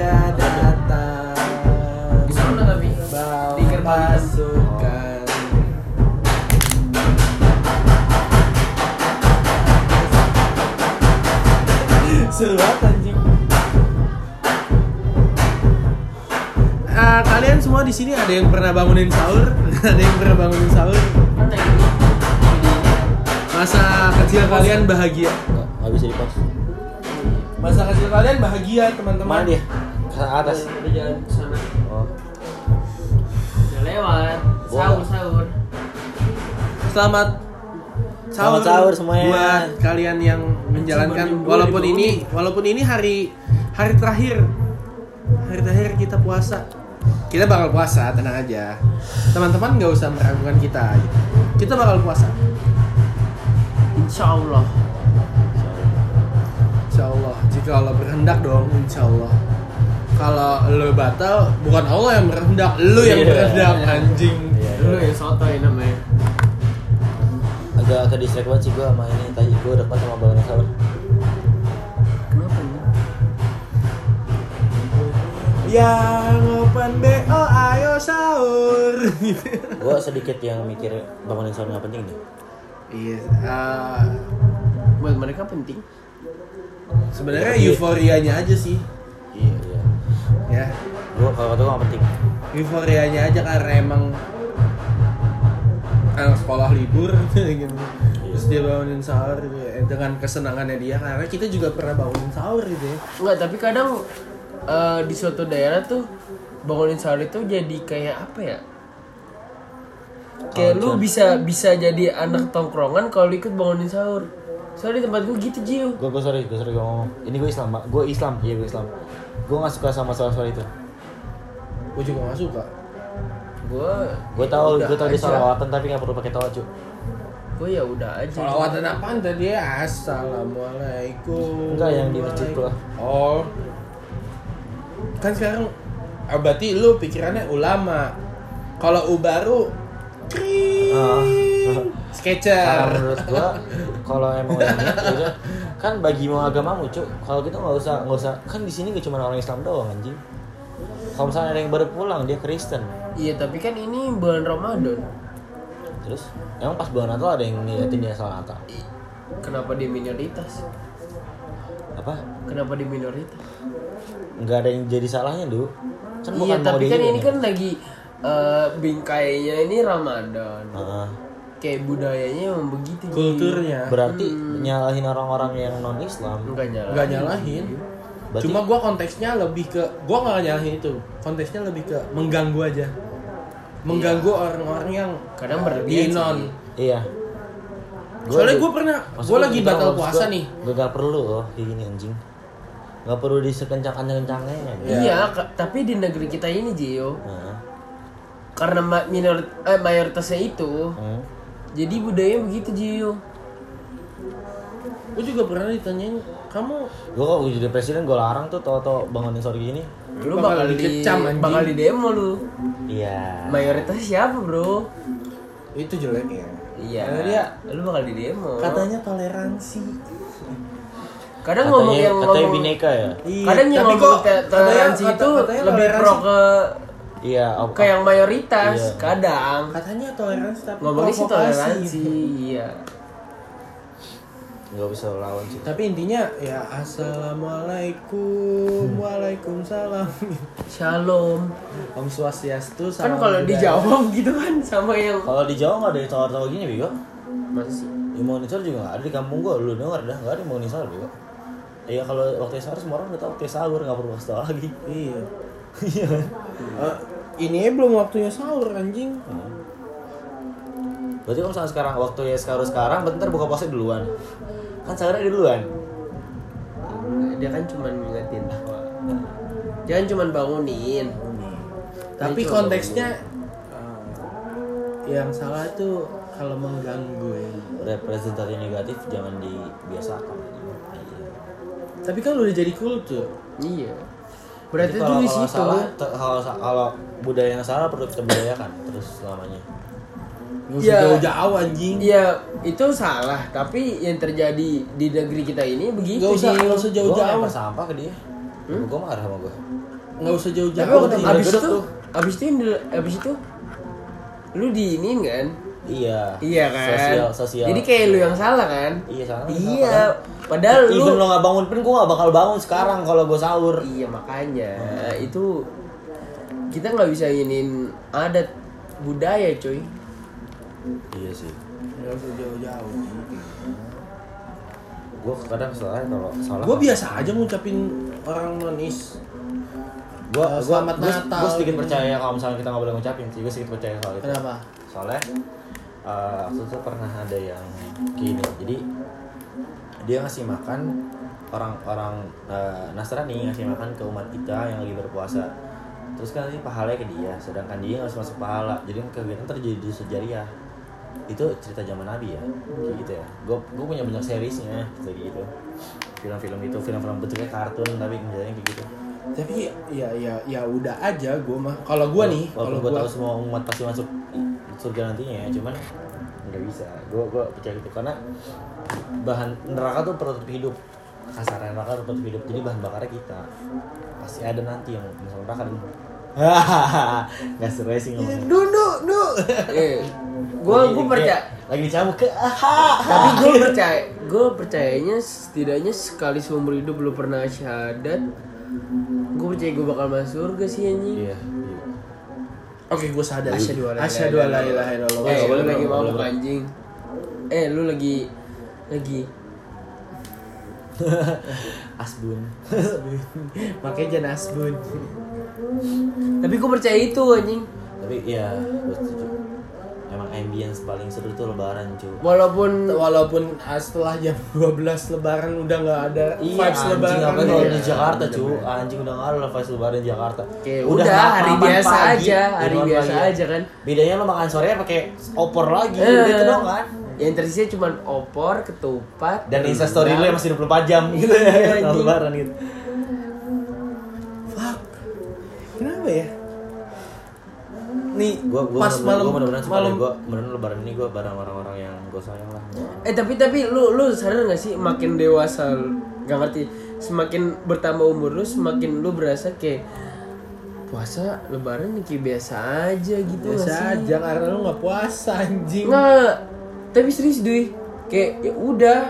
Seru banget anjing Ah, kalian semua di sini ada yang pernah bangunin sahur? ada yang pernah bangunin sahur? Ini? Masa kecil kalian bahagia? Nggak, nggak bisa dipas. Masa kecil kalian bahagia, teman-teman? Mana dia? Ke atas. Udah jalan ke sana. Oh. Udah lewat. Sahur sahur. Selamat Selamat sahur semuanya. buat kalian yang menjalankan walaupun ini walaupun ini hari hari terakhir hari terakhir kita puasa kita bakal puasa tenang aja teman-teman nggak usah meragukan kita kita bakal puasa Insya Allah. insya Allah jika Allah berkehendak dong insya Allah kalau lo batal bukan Allah yang berkehendak lo yang Iya. berkehendak anjing Lu iya. yang sotoy namanya. Agak ke distract banget sih gua sama ini tadi gua depan sama bangunan sahur. Kenapa nih? yang open bo ayo sahur Gua sedikit yang mikir bangunan sahur nggak penting deh. Iya, ah, Buat mereka penting. sebenarnya tapi- euforianya aja sih. Iya. iya. Ya, Gua kalau gua nggak penting. euforianya aja karena emang anak sekolah libur gitu. Terus dia bangunin sahur gitu ya, dengan kesenangannya dia karena kita juga pernah bangunin sahur gitu ya. Enggak, tapi kadang eh, di suatu daerah tuh bangunin sahur itu jadi kayak apa ya? Kayak lu bisa bisa jadi anak tongkrongan kalau ikut bangunin sahur. Soalnya di tempat gue gitu Jiu. Gue gue sorry, gue sorry gue ngomong. Ini gue Islam. Gue Islam, iya gue Islam. Gue nggak suka sama soal-soal itu. Gue juga gak suka. Gue Gue tahu, gue tahu dia aja. salawatan tapi nggak perlu pakai tawa cu. Gue ya udah aja. Salawatan apaan tadi ya? Assalamualaikum. Enggak, yang di masjid gua. Oh. Kan sekarang ah, berarti lu pikirannya ulama. Kalau U baru kring. Ah. Sketcher. Karena menurut gue, kalau emang udah niat, ya udah. Kan bagi mau agamamu cu. Kalau gitu nggak usah, nggak usah. Kan di sini gak cuma orang Islam doang anjing. Kalau misalnya ada yang baru pulang, dia Kristen. Iya, tapi kan ini bulan Ramadan. Terus, emang pas bulan Natal ada yang niatin dia salah Natal. Kenapa dia minoritas? Apa? Kenapa dia minoritas? Nggak ada yang jadi salahnya dulu. Kan iya, bukan tapi kan ini nih. kan lagi eh, bingkainya ini Ramadan. Ah. Kayak budayanya emang begitu. Kulturnya. Berarti nyalahin orang-orang yang non Islam. Enggak nyala. Nggak nyalahin. Berarti Cuma gua konteksnya lebih ke gua nggak nyalahin itu. Konteksnya lebih ke mengganggu aja. Mengganggu orang-orang yang Kadang berlebihan non. iya. Soalnya gua pernah Maksud gua gua lagi batal puasa gua, nih. Gak, gak perlu loh kayak gini anjing. Gak perlu disekencang-kencangnya. Iya. Iya, tapi di negeri kita ini Jio, Nah, karena ma- minor eh, mayoritasnya itu, hmm. jadi budaya begitu Jio. Gua juga pernah ditanyain kamu Gue kalau gua jadi presiden gue larang tuh tau-tau bangunin sore gini. Lu Bakal bakal, di dikecam, anjing. bakal di demo lu. Iya. Mayoritas siapa, Bro? itu jelek ya. Iya. Karena dia lu bakal di demo. katanya toleransi. Kadang ngomong Katanya, yang katanya ngomong bineka ya. Iya, Kadang yang ngomong kok toleransi katanya- itu katanya lebih toleransi- pro ke Iya. ke yang mayoritas. Iya. Kadang katanya toleransi tapi ngomongnya sih toleransi, iya. Nggak bisa lawan sih. Tapi intinya ya assalamualaikum, waalaikumsalam. Shalom. Om swastiastu. Kan salam kalau budaya. dijawab gitu kan sama yang Kalau di Jawa nggak ada yang tawa-tawa gini bego. Masa sih? Juga nggak ada di kampung gue. Lu denger dah nggak ada bangunin sahur bego. Iya kalau waktu sahur semua orang udah tahu waktu sahur nggak perlu kasih tau lagi. Iya. Iya. Eh, ini belum waktunya sahur anjing. Berarti kalau misalnya sekarang waktu ya sekarang sekarang bentar buka puasa duluan. Kan sahurnya duluan. dia kan cuma ngingetin doang. dia kan cuma bangunin Tapi konteksnya eh, yang salah tuh kalau mengganggu ya. representasi negatif jangan dibiasakan. Tapi kan udah jadi kultur. iya berarti itu kalau, di situ kalau, kalau budaya yang salah perlu kita budayakan terus selamanya. Nggak usah Iya. jauh-jauh anjing. Iya, itu salah. Tapi yang terjadi di negeri kita ini begitu. Nggak usah, nggak usah Gue jauh-jauh. lempar sampah ke dia. Gue marah sama gue. Nggak usah Tapi jauh-jauh. waktu Ji. abis itu, abis itu, abis itu, lu diinin kan? Iya. Iya kan? Sosial, sosial. Jadi kayak lu yang salah kan? Iya salah. Iya. Padahal lu. Even lo nggak bangun pun gue nggak bakal bangun sekarang kalau gue sahur. Iya makanya itu kita nggak bisa inginin adat budaya cuy. Iya sih. Nggak usah jauh-jauh. Gue kadang salah kalau salah. Gue biasa aja ngucapin orang nonis. gue Eh, selamat Natal gue sedikit percaya kalau misalnya kita nggak boleh ngucapin sih gue sedikit percaya soal itu Kenapa? soalnya eh, waktu itu pernah ada yang gini jadi dia ngasih makan orang-orang eh, Nasrani ngasih makan ke umat kita yang lagi berpuasa terus kan nanti pahalanya ke dia sedangkan dia nggak masuk pahala jadi kegiatan terjadi di sejariah itu cerita zaman Nabi ya? Kayak gitu ya? Gue gue punya banyak seriesnya kayak gitu. Film-film itu film-film bentuknya kartun tapi menjadinya kayak gitu. Tapi ya ya ya udah aja gue mah. Kalau gue nih, kalau gue tahu semua umat pasti masuk surga nantinya ya cuman nggak bisa. Gue gue percaya gitu karena bahan neraka tuh prototipe hidup. Kasarnya neraka tuh hidup. Jadi bahan bakarnya kita. Pasti ada nanti yang masuk neraka dan nggak seru sih ngomong nu nu Eh, gua gua percaya. lagi dicambuk ke aha Tapi gue percaya, gue percayanya setidaknya sekali seumur hidup lu pernah syahadat. Gue percaya gue bakal masuk surga sih anjing. iya iya. Oke, gue sadar. Asyhadu la Asyhadu an la ilaha illallah. Eh, boleh, lu lagi mau anjing. Eh, lu lagi lagi asbun Makanya jangan asbun. Tapi gue percaya itu anjing. tapi iya gue setuju emang ambience paling seru tuh lebaran cuy Walaupun Walaupun ah, setelah jam 12 lebaran udah nggak ada Iya, vibes anjing lebaran. apa ya. di Jakarta cu anjing udah nggak ada lah vibes lebaran di Jakarta Oke, udah, hari makan biasa pagi, aja, hari biasa pagi. aja kan. bedanya lo makan sore pakai opor lagi Eh, udah itu doang kan Yang tersisa cuma opor, ketupat, dan insta story lo masih 24 jam gitu Iya, ya anjing. lebaran gitu Nih, gua gua pas malam gua malam gua bener lebaran ini gua bareng orang-orang yang gua sayang lah Eh tapi tapi lu lu sadar gak sih makin dewasa gak ngerti semakin bertambah umur lu semakin lu berasa kayak puasa lebaran nih kayak biasa aja gitu biasa sih? aja karena lu nggak puasa anjing. Nggak, tapi serius duy kayak ya udah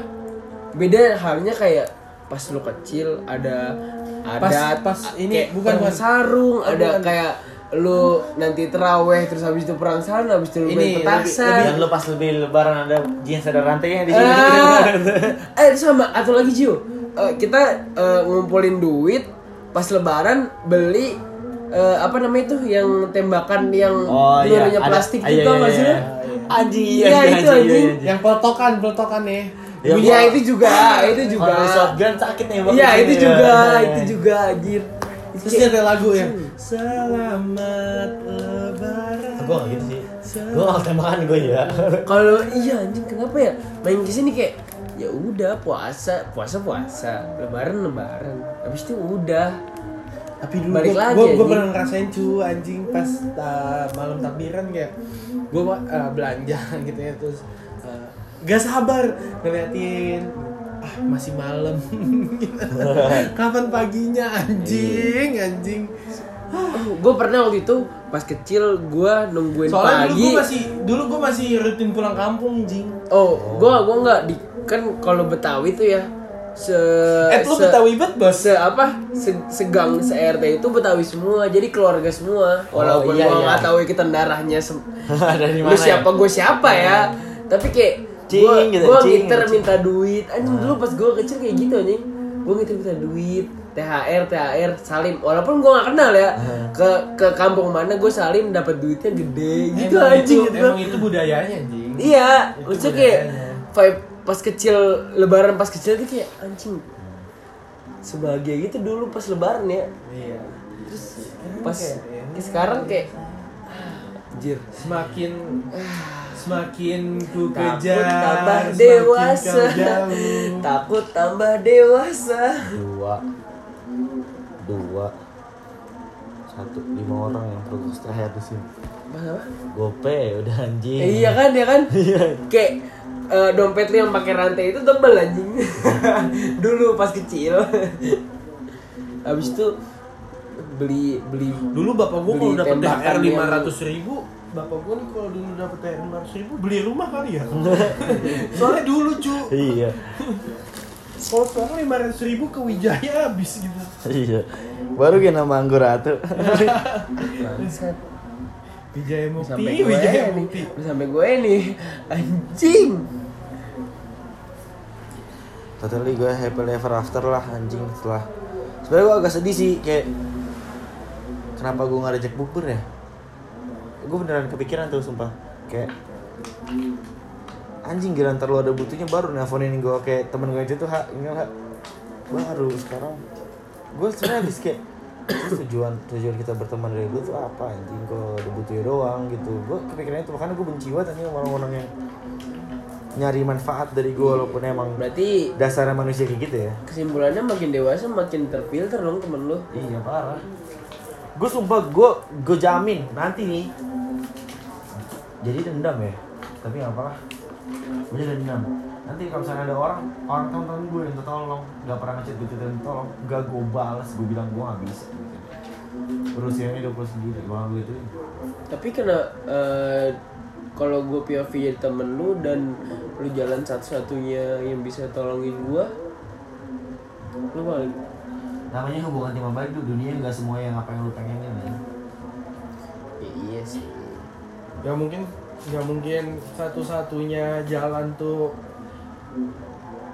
beda halnya kayak pas lu kecil ada adat pas ini, kayak bukan. sarung Oh, ada bukan. kayak lu nanti teraweh terus habis itu perang sarung habis itu lu main petasan dan lo pas lebih lebaran ada jeans ada rantainya di sini Ah, eh sama atau lagi Jiu Eh, kita eh, ngumpulin duit pas lebaran beli apa namanya itu yang tembakan yang oh iya ada- plastik itu iya, tau iya, sih iya. lu? anjing Iya, iya itu anjing, iya. Yang pelotokan, pelotokan ya. Ya, Iya gua- itu juga, itu juga. Kalau shotgun sakit nih. Iya itu Iya, juga, iya, itu iya. juga anjir. Itu Terus dia ada lagu ya. Selamat lebaran. gue gak gitu sih. Gue gak tembakan gue ya. Kalau iya anjing kenapa ya? Main ke sini kayak ya udah puasa puasa puasa. Lebaran lebaran. Habis itu udah. Tapi dulu Balik gua, lagi, gua, gua pernah ngerasain cu anjing pas uh, malam takbiran kayak gua uh, belanja gitu ya terus uh, gak sabar ngeliatin ah masih malam. Kapan paginya anjing anjing. Gue pernah waktu itu pas kecil gue nungguin soalnya dulu pagi. gua masih dulu gua masih rutin pulang kampung anjing. Oh gue gua nggak di kan kalau betawi tuh ya se eh lu se- betawi bet bos? se apa? Se, segang se RT itu betawi semua jadi keluarga semua. Walaupun iya, gua iya. nggak tahu ikutan darahnya sem- dari lu siapa gue siapa ya? Tapi kayak Cing, gue gitu, gue cing, ngiter cing. minta duit. Anjing dulu pas gue kecil kayak gitu anjing. Gue ngiter minta duit THR THR salim. Walaupun gue gak kenal ya ke ke kampung mana gue salim dapat duitnya gede gitu emang anjing itu, gitu. emang itu budayanya anjing. Iya maksudnya kayak vibe pas kecil lebaran pas kecil itu kayak anjing sebahagia gitu dulu pas lebaran ya. Iya. terus pas kayak- kayak sekarang kayak anjir. Semakin semakin ku takut kejar, tambah semakin dewasa. takut tambah dewasa. Dua. Dua. Satu. Lima orang yang perlu istirahat di sini. Apa? gope udah anjing. Eh, iya kan ya kan? Kayak eh, dompet lu yang pakai rantai itu tebel anjing. Dulu pas kecil. Habis itu beli beli Dulu bapak gua kalau dapat THR lima ratus ribu, bapak gua nih kalau dulu dapat THR lima ratus ribu beli rumah kali ya. Soalnya dulu cu, iya. Kalau sekarang lima ratus ribu ke Wijaya habis gitu. iya. Baru gini nama anggur ratu. Bangsat Wijaya Mukti, sampai gue Wijaya Mukti. sampai gue nih. Anjing. Totally gue happy ever after lah anjing setelah sebenarnya gue agak sedih sih kayak kenapa gue nggak reject bukber ya gue beneran kepikiran tuh sumpah. Kayak anjing gila ntar lu ada butuhnya baru nelfonin gue kayak temen gue aja tuh hak ini hak baru sekarang gue sebenarnya habis kayak "Terus tujuan tujuan kita berteman dari dulu tuh apa anjing? Kalau ada butuhnya doang gitu. Gue kepikiran itu makanya gue benci banget anjing sama orang-orang yang nyari manfaat dari gue walaupun emang berarti dasarnya manusia kayak gitu ya. kesimpulannya makin dewasa makin terfilter dong temen lu. Iya parah. Gue sumpah gue gue jamin nanti nih jadi dendam ya? Tapi nggak apa lah gue dendam. Nanti kalau misalnya ada orang orang teman-teman gue yang tolong nggak pernah ngechat gue dan tolong gak gue balas gue bilang gue nggak bisa. Berusianya 20 sendiri gue nggak gitu. Tapi kena eh, kalau gue POV jadi temen lu dan lu jalan satu-satunya yang bisa tolongin gue lu paling namanya hubungan tim baik tuh dunia nggak semua yang apa yang lu pengenin ya, iya sih Ya mungkin nggak mungkin satu-satunya jalan tuh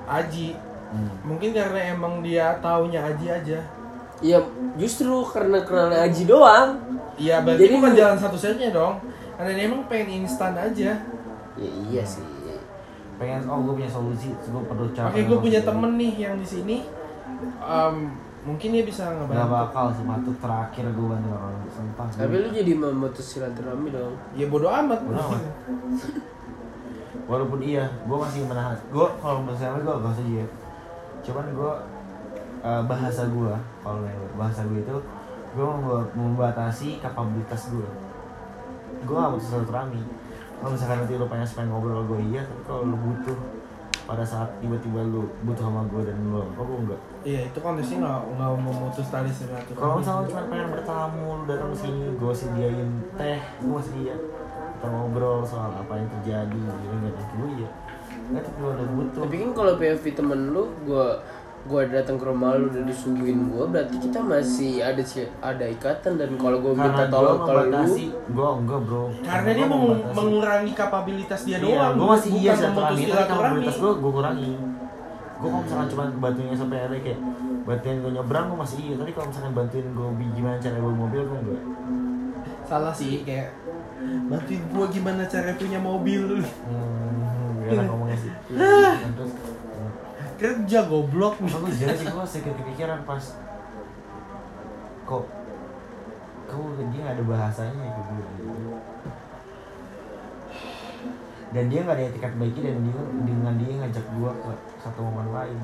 Aji. hmm. Mungkin karena emang dia taunya Aji aja. ya justru karena kenal Aji doang Iya berarti Jadi bukan jalan satu-satunya dong. Karena dia emang pengen instan aja. ya iya sih pengen oh gue punya solusi gue perlu cara Oke, gue punya temen nih yang di sini. Em, mungkin dia bisa Gak ngebantu. bakal sih matu terakhir gue bantu orang sumpah tapi lu jadi memutus silaturahmi dong. Ya bodo amat. Bodo amat. walaupun iya gue masih menahan. Gue kalau misalnya gue gak setuju ya cuman gue eh, bahasa gue kalau bahasa gue itu gue membatasi kapabilitas gue gue gak butuh silaturahmi. Kalau misalkan nanti lu pengen pengen ngobrol sama gue iya. Tapi kalau lu butuh pada saat tiba-tiba lu butuh sama gue dan lu kok gue enggak Iya itu konteksnya nggak nggak memutus tali silaturahmi. kalau misalnya cuma pengen bertamu lu datang ke sini gue sediain teh gue sedia kita ngobrol soal apa yang terjadi gitu nggak gue iya. Nggak tapi lu ada butuh. Tapi kan kalau POV temen lu gue gue datang ke rumah lu dan disuguhin gue berarti kita masih ada ada ikatan dan kalau gue minta tolong kalau lu gue enggak bro. Karena dia mau mengurangi kapabilitas dia iya, doang. gue masih iya silaturahmi. Tapi kapabilitas gue gue kurangi. Gue kalau misalkan cuma bantuinnya sampai ada kayak bantuin gue nyebrang gue masih iya. Tapi kalau misalkan bantuin gue gimana cara bawa mobil gue enggak. Salah sih kayak bantuin gua gimana cara punya mobil. hmm, gak enak ngomongnya sih. Terus. hmm. Kerja goblok. Aku jadi sih gue sedikit kepikiran pas kok kau dia ada bahasanya ke gue gitu. Dan dia nggak ada etikat baiknya dan dia dengan dia ngajak gue ke satu momen lain.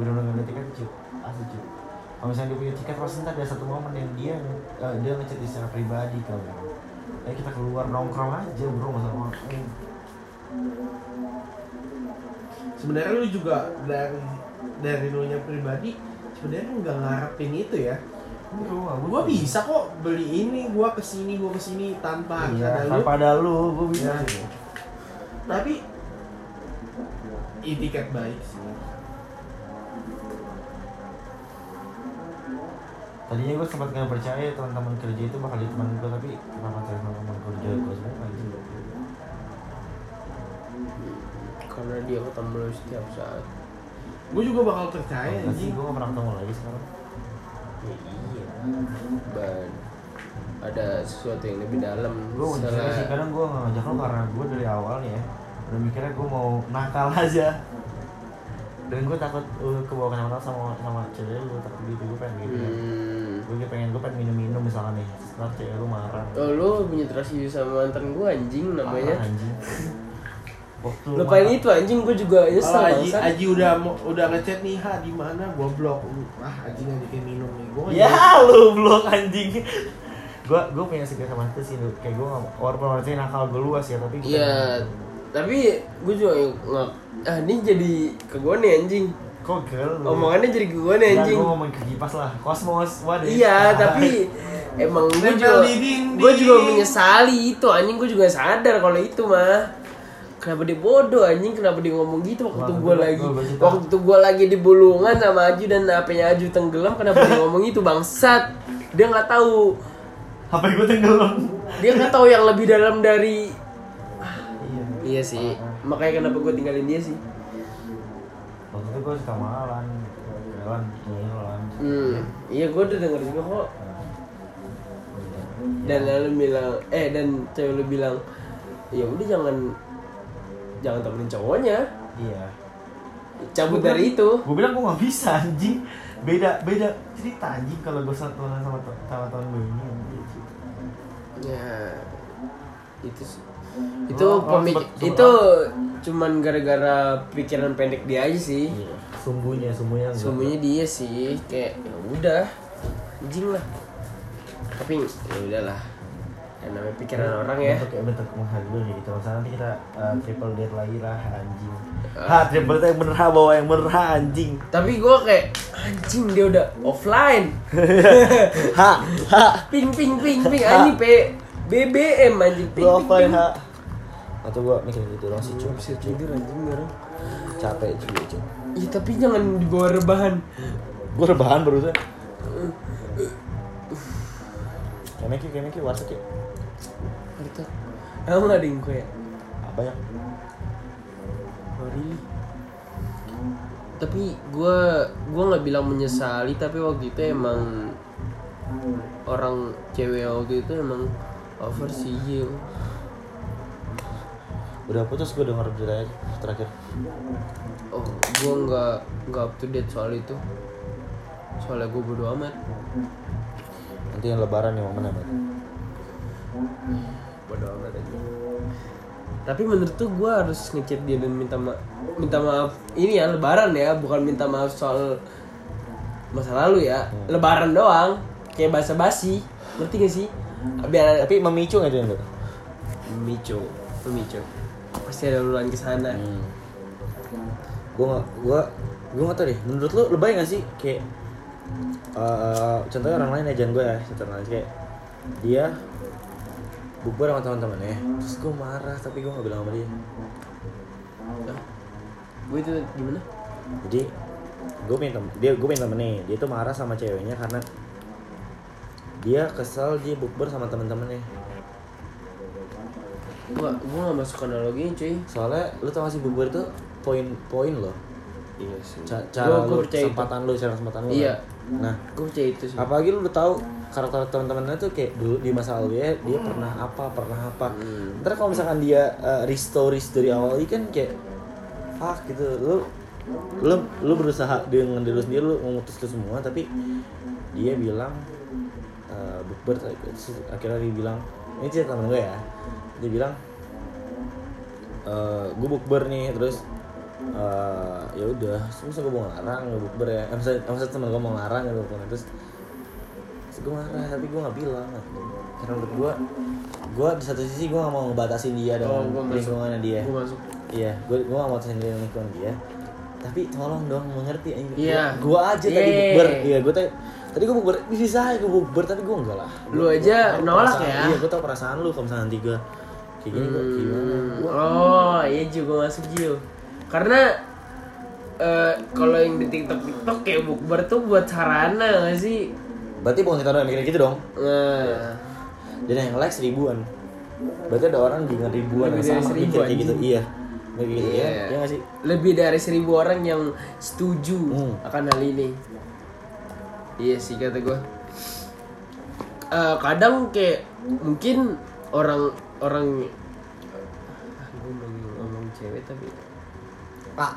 Benar-benar nggak ada etikat cuy, asli cuy. Kalau misalnya dia punya tiket pasti ntar ada satu momen yang dia eh, dia ngechat secara pribadi kalau Ayo kita keluar nongkrong aja bro nggak usah. Sebenarnya lu juga dari dari lu nya pribadi sebenarnya nggak ngarepin itu ya. Nggak Gua butuh. bisa kok beli ini, gua ke sini, gua ke sini tanpa Iya, ada lu. tanpa ada lu, gue bisa Ya. Tapi itikat baik sih. Tadinya gue sempat nggak percaya teman-teman kerja itu bakal jadi teman gue, tapi kenapa teman-teman kerja gue semua kayak gitu? Karena dia ketemu lu setiap saat Gue juga bakal percaya Enggak sih, anjing. gue gak pernah ketemu lagi sekarang. ya iya dan ada sesuatu yang lebih dalam Gue mau cerita sih, kadang gue nggak ngajak lo karena gue dari awal nih ya udah mikirnya gue mau nakal aja. dan gue takut lu kebawa kenapa sama sama cewek lu takut gitu gue pengen gitu Hmm. gue pengen gue pengen minum minum misalnya nih setelah cewek lu marah Oh lu issue sama mantan gue anjing namanya. Parah, anjing waktu lu Lupain itu anjing gue juga nyesel Kalau Aji. Aji udah udah ngechat nih, ha di mana? Gua blok. Ah, Aji ngajakin minum nih. Gua ya lu blok anjing gue gue punya segala sama itu sih kayak gue nggak walaupun orangnya nakal gue luas ya tapi gua Iya, tapi gue juga nggak. Ah ini jadi ke gue nih anjing. kok girl Omongannya jadi ke gue nih anjing. gue ngomong ke kipas lah kosmos waduh Iya, tapi emang gue juga gue juga menyesali itu anjing gue juga sadar kalau itu mah kenapa dia bodoh anjing? Kenapa dia ngomong gitu? Waktu gue gua- lagi gua waktu gue lagi di bulungan sama Aju dan HP-nya Aju tenggelam kenapa dia ngomong itu bangsat? Dia nggak tahu. Apa gue tenggelam? Dia nggak tahu yang lebih dalam dari iya. Iya sih. Makanya kenapa gue tinggalin dia sih. Waktu itu gue suka malan jalan jalan. Hmm iya gue udah denger juga kok. Dan lalu bilang eh dan cewek lu bilang ya udah jangan jangan temenin cowoknya. Iya. Cabut dari itu. gue bilang gue nggak bisa anjing. Beda beda cerita anjing kalau gue satu sama sama teman gue ini ya itu itu Oh, oh, pemik sempet itu cuman gara-gara pikiran pendek dia aja sih. Iya sumbunya sumbunya semuanya dia sih kayak ya udah anjing lah. Tapi ya udahlah yang namanya pikiran orang ya. bentuk bentuk menghargai gitu misalnya nanti kita uh, triple date lagi lah anjing. Ha triple date yang bener ha bawa yang bener ha anjing. Tapi gue kayak anjing dia udah offline. Ha ha. Ping ping ping ping. Anjing p BBM anjing. Ping ping ping. ha. Atau gua mikir gitu dong sih Cuma bisa tidur anjing orang capek juga cuy. Iya tapi jangan dibawa rebahan. Gua rebahan barusan. Kayak Meki kayak Meki ya Harta Emang ada yang kue apa ya Oh really? Tapi gue gue nggak bilang menyesali tapi waktu itu emang orang cewek waktu itu emang over sih udah putus gua denger beritanya terakhir Oh gue nggak nggak up to date soal itu. Soalnya gue bodo amat. nanti yang lebaran yang mana Mat? Bodo amat aja. Tapi menurut tuh gue harus ngechat dia dan minta ma minta maaf. Ini ya lebaran ya bukan minta maaf soal masa lalu ya. Lebaran doang kayak basa basi ngerti gak sih? Biar tapi memicu nggak dia? Memicu memicu. Pasti ada luluan ke sana. Hmm. Gue gak, gue, gue gak tau deh. Menurut lu lebay gak sih? Kayak eh contohnya orang lain aja gue ya, contoh lain. Kayak dia bukber sama teman-temannya, terus gue marah tapi gue gak bilang sama dia. gue itu gimana Jadi gue tem dia gue temen nih, dia tuh marah sama ceweknya karena dia kesel dia bukber sama teman-temannya. gue gue gak masuk analoginya cuy Soalnya lu tau gak sih bukber tuh poin-poin loh. iya sih Ca- cara lu, itu kesempatan lu, cara kesempatan lu. Iya. kan. Nah, gue percaya itu sih apalagi lu udah tahu karakter teman-temannya tuh kayak dulu di masa lalu ya dia pernah apa pernah apa. Hmm. ntar kalau misalkan dia uh, restoris dari awal ini kan kayak fuck gitu. Lu lu lu berusaha dengan diri sendiri lu memutus itu semua tapi dia bilang uh, bukber terus akhirnya dia bilang ini cerita temen gue ya. Dia bilang eh gue bukber nih terus eh ya udah terus gue mau ngelarang gue bukber ya. Eh, maksudnya temen gue mau ngelarang gitu terus gue marah tapi gue nggak bilang. Karena menurut gue gue di satu sisi gue gak mau ngebatasin dia Oh, dengan gua masuk. lingkungannya dia. Gue masuk. Iya gue gue gak mau batasin dia dengan lingkungan dia. Tapi tolong dong mengerti Iya. gue aja tadi Yeay. bukber iya gue tadi tadi gue bukber bisa gue bukber tapi gue enggak lah. Lu Gua- aja gua nolak perasaan- ya? iya gue tau perasaan lu kalau misalnya nanti gue kayak gini gue gimana Hmm, Gua- oh iya juga masuk Jiu karena eh, kalau yang di TikTok TikTok kayak bukber tuh buat sarana gak sih berarti bukan kita doang yang mikir gitu dong. Nah dan yang like seribuan. Berarti ada orang dengan ribuan Lebih yang sama mikir kayak gitu. iya. Kayak gitu Iya. ya iya gak sih? Lebih dari seribu orang yang setuju Hmm. akan hal ini. Iya sih kata gue Eh, kadang kayak mungkin orang orang gue mau ngomong cewek tapi. Pak.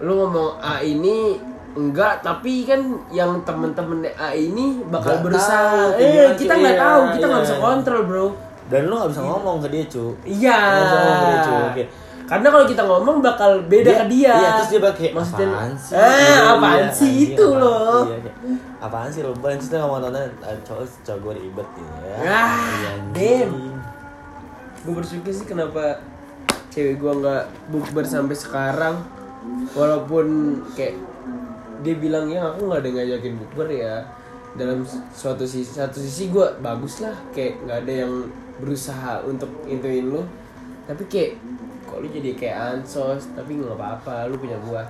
Lu ngomong A ini enggak tapi kan yang temen-temen A ini bakal Nggak berusaha tahu, eh gimana, kita nggak Iya, tahu kita nggak iya. bisa kontrol bro Dan lu gak bisa ngomong ke dia, cu. iya Nggak bisa ngomong ke dia, cu. Oke. karena kalau kita ngomong bakal beda ke dia Iya, terus dia bakal kayak Maksudnya, apaan sih? ah Iya, apaan iya, sih itu apaan loh? Iya, apaan sih lo? Terus dia ngomong tonton cowok cowok gue ribet gitu ya. Ah, Iya, damn. gue bersyukur sih kenapa cewek gue nggak bukber sampai sekarang walaupun kayak dia bilang ya aku nggak ada ngajakin bukber ya dalam suatu sisi satu sisi gue bagus lah kayak nggak ada yang berusaha untuk intuin lu tapi kayak kok lu jadi kayak ansos tapi nggak apa-apa lu punya gua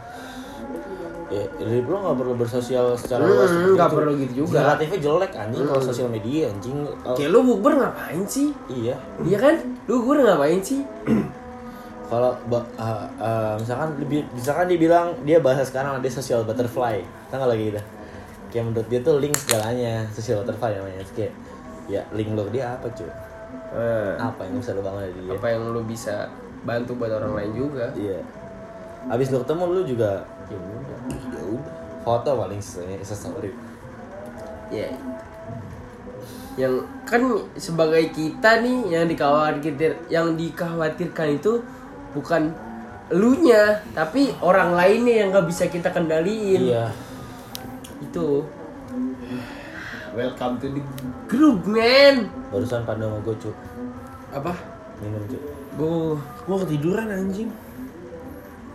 Ya, hidup lo gak perlu bersosial secara Hmm, luas seperti nggak perlu gitu juga. Hmm. Relatifnya jelek anjing kalau sosial media anjing. Kayak lu bukber ngapain sih iya. iya kan lu bukber ngapain sih Kalau uh, uh, misalkan lebih misalkan dibilang dia bahasa sekarang ada social butterfly, kan kalau gitu. Kayak menurut dia tuh link segalanya, social butterfly namanya. Terus kayak ya link lo dia apa cuy? Eh, Apa yang bisa lo bangun dari dia? apa yang lu bisa bantu buat orang lain juga Iya. Abis lo ketemu lu juga ya udah, ya udah. Foto paling story. ya yang kan sebagai kita nih yang dikhawatir yang dikhawatirkan itu bukan elunya tapi orang lainnya yang nggak bisa kita kendaliin Iya. itu welcome to the group man Barusan pandu sama gue. Apa? Minum cuy. gue Gua ketiduran anjing.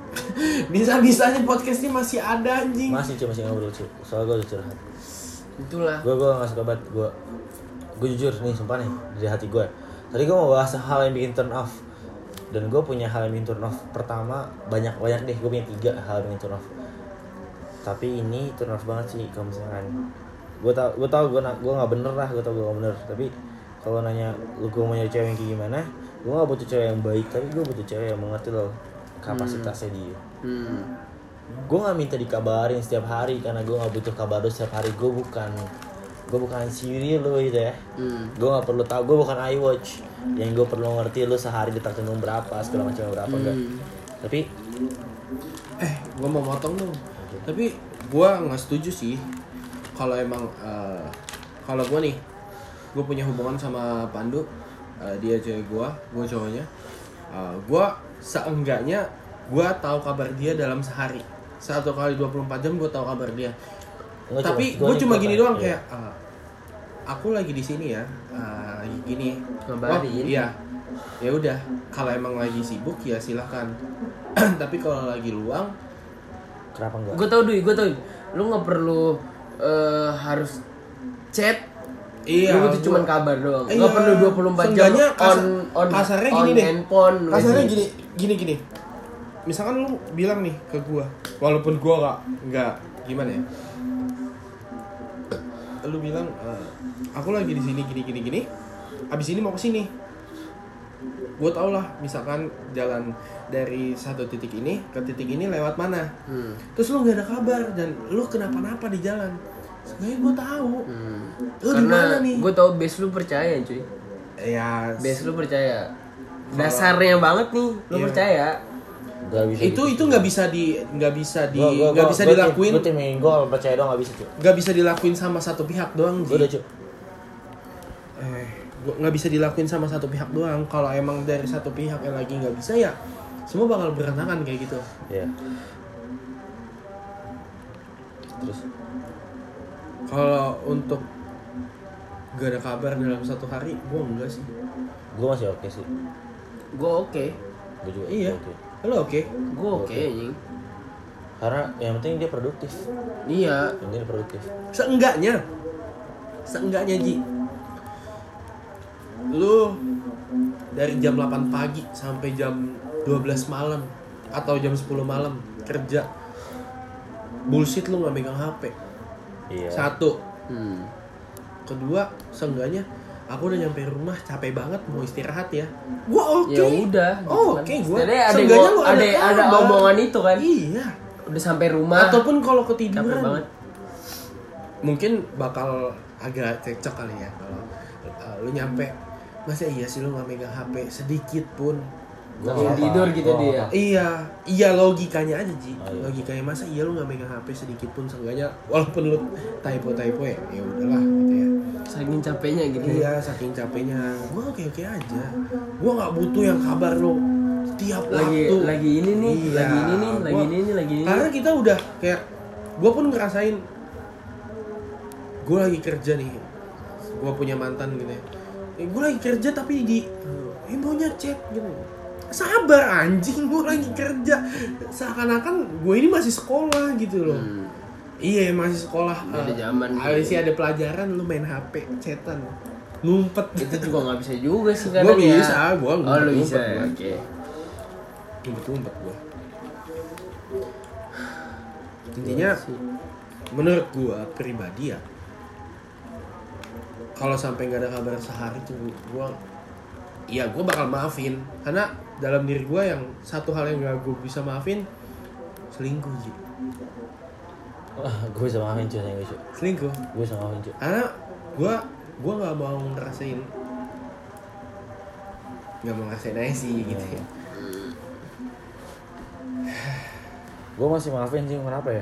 Bisa-bisanya podcast ini masih ada anjing. Masih cuy masih ngobrol cuy. Soalnya gue udah curhat. itulah gue gue nggak suka banget gue gue jujur nih sumpah nih dari hati gue tadi gue mau bahas hal yang bikin turn off dan gue punya hal yang bikin turn off pertama banyak banyak deh gue punya tiga hal yang bikin turn off. Tapi ini turn off banget sih kalau misalkan gue tau gue tau gue gue nggak bener lah gue tau gue nggak bener. Tapi kalau nanya lu gue mau nyari cewek yang kayak gimana gue nggak butuh cewek yang baik tapi gue butuh cewek yang mengerti loh kapasitasnya dia. Hmm. gue nggak minta dikabarin setiap hari karena gue nggak butuh kabar lu setiap hari gue bukan gue bukan Siri lo gitu ya. Hmm. gue nggak perlu tahu gue bukan iWatch. Yang gue perlu ngerti lu sehari detak jantung berapa segala macam berapa enggak. Tapi Eh, gua mau motong dong. Tapi gua nggak setuju sih kalau emang eh, kalau gua nih gue punya hubungan sama Pandu eh, dia cewek gua gua cowoknya. Eh, gua seenggaknya gua tahu kabar dia dalam sehari. Satu kali 24 jam gua tahu kabar dia Nggak, tapi gue gua cuma gini doang iya. kayak eh, aku lagi di sini ya eh, lagi gini. Ngabarin. Oh, iya. Ya udah kalau emang lagi sibuk ya silahkan. Tapi kalau lagi luang kenapa enggak? Gue tau duit gue tau lu nggak perlu eh, harus chat. Iya, lu gua- cuman kabar doang. Iya, nggak perlu 24 jam on on kasarnya on gini deh. handphone kasarnya gini gini gini. Misalkan lu bilang nih ke gua walaupun gua nggak nggak gimana ya lu bilang eh, aku lagi di sini gini gini gini abis ini mau ke sini gue tau lah misalkan jalan dari satu titik ini ke titik ini lewat mana. Hmm. terus lu nggak ada kabar dan lu kenapa-napa di jalan. Sebenarnya gue tahu Hmm. lu di mana nih? gue tau base lu percaya cuy. Ya base lu percaya. dasarnya banget nih lu Iya. percaya Nggak bisa itu itu nggak bisa di nggak bisa di nggak bisa gua dilakuin. tim gue kalau percaya doang nggak bisa cuy nggak bisa dilakuin sama satu pihak doang gue udah cuy eh gua- nggak bisa dilakuin sama satu pihak doang. Kalau emang dari satu pihak yang lagi nggak bisa ya semua bakal berantakan kayak gitu. Iya. terus? Kalau untuk gak ada kabar dalam satu hari gua enggak sih. Gue masih oke sih. Gue oke. Gue juga iya. oke lo oke? Gue oke anjing. Karena yang penting dia produktif. Iya. Yang penting dia produktif. Seenggaknya. Seenggaknya Ji. Lu dari jam 8 pagi sampai jam 12 malam atau jam 10 malam kerja bullshit lu nggak megang HP iya. Satu. Hmm. kedua seenggaknya aku udah nyampe rumah capek banget mau istirahat ya. Gua oke. ya udah gitu oh, kan. oke gua Setidaknya ada Seenggaknya lu ada ada, kabar. omongan itu kan. Iya. Udah sampai rumah. Ataupun kalau capek ketiduran banget. Mungkin bakal agak cekcok kali ya kalau uh, lu nyampe. Masa iya sih lu nggak megang HP sedikit pun Tidur gitu dia. Iya, iya logikanya aja Ji. Oh, iya. Logikanya masa iya lu nggak megang HP sedikit pun seenggaknya walaupun lu typo typo ya, ya udahlah gitu ya. Saking capeknya gitu. ya. Iya, saking capeknya. Gua oke oke aja. Gua nggak butuh yang kabar lu tiap Lagi waktu. lagi ini nih, Iya, lagi ini nih, lagi ini nih, lagi ini. Karena kita udah kayak gua pun ngerasain gua lagi kerja nih. Gua punya mantan gitu ya. Eh, gua lagi kerja tapi di eh maunya chat gitu. Sabar anjing, gua lagi kerja. Seakan-akan gue ini masih sekolah gitu loh. Hmm. Iya masih sekolah. Beda Eh, zaman. Alice ada pelajaran lu main HP, chatan, ngumpet. Itu juga nggak bisa juga sih Gua kadang ya. bisa, gua Oh, lu bisa. Oke. ngumpet-ngumpet gua. Intinya Iya sih. menurut gua pribadi ya kalau sampai nggak ada kabar sehari tuh gua ya gua bakal maafin karena dalam diri gua yang satu hal yang gak gue bisa maafin selingkuh sih gue bisa maafin cuy, sayang cuy. selingkuh Gue bisa maafin cuy. karena gua gua nggak mau ngerasain nggak mau ngerasain aja sih gitu ya Gue masih maafin sih, kenapa ya?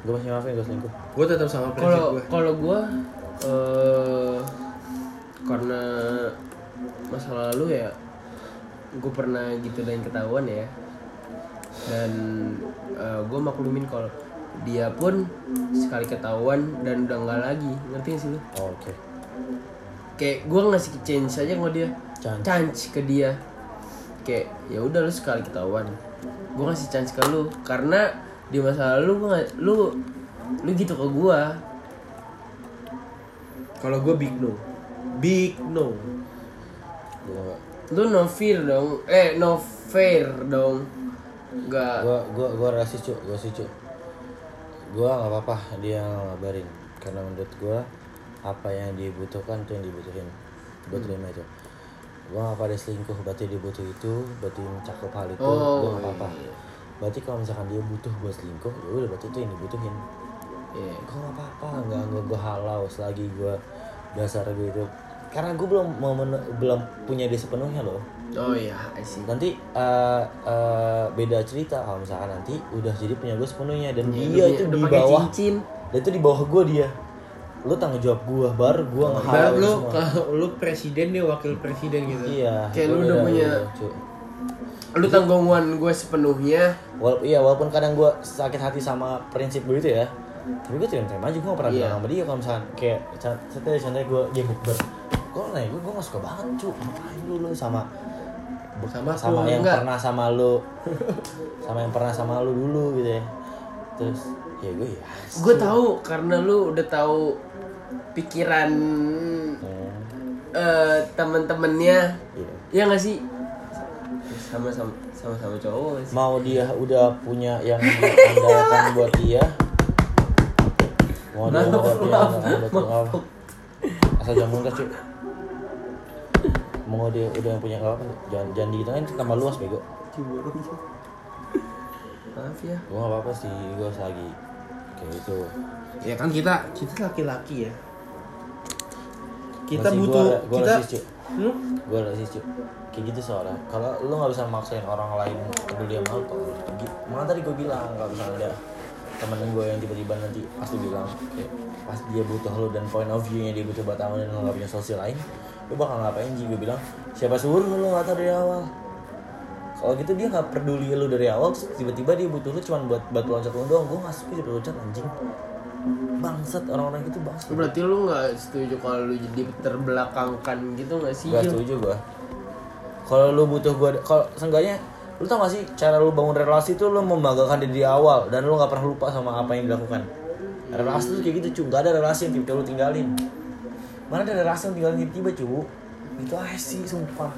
Gue masih maafin gue selingkuh. gua tetap sama prinsip Kalau gua kalau gua eh karena masa lalu ya gue pernah gitu dan ketahuan ya. Dan gue maklumin kalau dia pun sekali ketahuan dan udah nggak lagi. Ngerti gak sih lu? Oh, Oke. kayak gue ngasih chance aja sama dia. Chance. chance ke dia. Kayak ya udah lu sekali ketahuan. Gue ngasih chance ke lu. Karena di masa lalu gua nggak- lu lu gitu ke gue kalau gua big no. Big no. Gue lu no fear dong eh no fair dong nggak gue gue gue rasis cuy, gue sih cuy. Gue nggak apa-apa dia ngabarin karena menurut gue apa yang dibutuhkan itu yang dibutuhin. Gue terima itu. Gue nggak pada selingkuh, berarti dia butuh itu, berarti mencakup hal itu, Oh, gue nggak apa-apa. Berarti kalau misalkan dia butuh gue selingkuh, ya udah berarti itu yang dibutuhin. Iya. gue gak apa-apa nggak nggak gue halau selagi gue dasar gue itu karena gue belum belum punya dia sepenuhnya loh. Oh iya I see. Nanti eh, eh, beda cerita. Kalau misalkan nanti udah jadi punya gue sepenuhnya. Dan Iya, dia itu di bawah. cincin. dan itu di bawah gue dia. Lu tanggung jawab gue baru gue ngehalau lu semua. kalau lu presiden dia wakil presiden gitu. iya Kayak lu udah punya- cuy. lu tanggungan gue sepenuhnya. Wala- iya walaupun kadang gue sakit hati sama prinsip gue itu ya. Tapi gue terima-terima aja gue gak pernah Iya. bilang sama dia. Kalau misalkan kayak contohnya contohnya gue dia bukber gue nanya gue gue gak suka banget cu ngapain lu lu sama Sama sama yang enggak. pernah sama lu? Sama yang pernah sama lu dulu gitu ya. Terus ya gue ya gue tahu karena lu udah tahu pikiran Hmm, eh teman-temannya iya. ya nggak sih? Sama sama sama sama cowok sih? Mau dia udah punya yang diandalkan buat dia? Mau dia buat dia asal jangan muntah cuy mau dia udah yang punya apa jangan jangan kan tambah luas bego. Cemburu maaf ya. Gue gak apa-apa sih gue lagi. Kayak gitu Ya kan kita kita laki-laki ya. Kita Masih butuh gua, gua kita rasis. Hmm? gue rasis cuy kayak gitu soalnya kalau lu nggak bisa maksain orang lain peduli sama lu kalau makanya tadi gue bilang kalau misalnya ada temen gue yang tiba-tiba nanti pasti bilang kayak pas dia butuh lu dan point of view nya dia butuh buat dan lu nggak punya sosial lain lu bakal ngapain sih gue bilang siapa suruh lu nggak tahu dari awal? Kalau gitu dia nggak peduli lu dari awal tiba-tiba dia butuh lu cuma buat buat loncat lu doang. Gue nggak suka jadi loncat anjing. Bangsat orang-orang gitu bangsat. Berarti lu nggak setuju kalau lu jadi terbelakangkan gitu nggak sih Gak setuju gua. Kalau lu butuh gua, kalau seenggaknya lu tau gak sih cara lu bangun relasi itu lu membanggakan diri di awal dan lu nggak pernah lupa sama apa yang dilakukan. Relasi tuh kayak gitu cu, gak ada relasi yang tiba-tiba lu tinggalin. Mana ada relasi yang tinggalin tiba-tiba cu? Itu aja sih sumpah.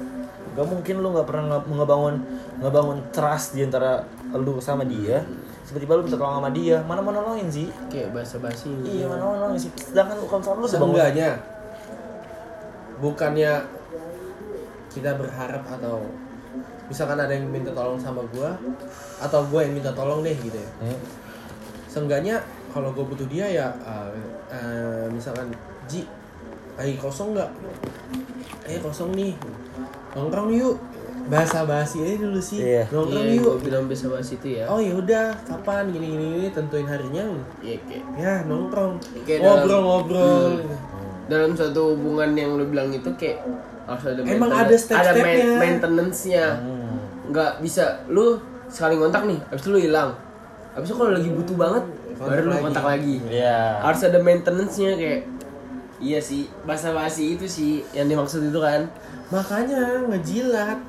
Gak mungkin lu nggak pernah nge- ngebangun ngebangun trust di antara lu sama dia. Tiba-tiba lu minta tolong sama dia, mana mau nolongin sih? kayak bahasa basi Iya mana mau nolongin sih. Sedangkan lu kalau lu Seenggaknya bukannya kita berharap atau misalkan ada yang minta tolong sama gua atau gua yang minta tolong deh gitu ya. Hmm. Seenggaknya kalau gue butuh dia ya uh, uh, misalkan Ji lagi kosong nggak? Eh kosong nih. Nongkrong yuk. Bahasa basi aja dulu sih. Iya. nongkrong Iya, yuk. gue bilang bisa bahas itu ya. oh ya udah. Kapan? Gini gini. Gini tentuin harinya. Iya, kayak ya nongkrong. Kayak dalam- ngobrol-ngobrol. Dalam suatu hubungan yang lu bilang itu kayak harus ada Emang ada step-stepnya. ada main- maintenance-nya. Nggak bisa. Lu sekali ngontak nih habis itu lu hilang. Habis itu kalau lagi butuh banget baru lu kontak lagi. Iya. harus ada maintenance-nya kayak iya sih bahasa basi itu sih yang dimaksud itu kan makanya ngejilat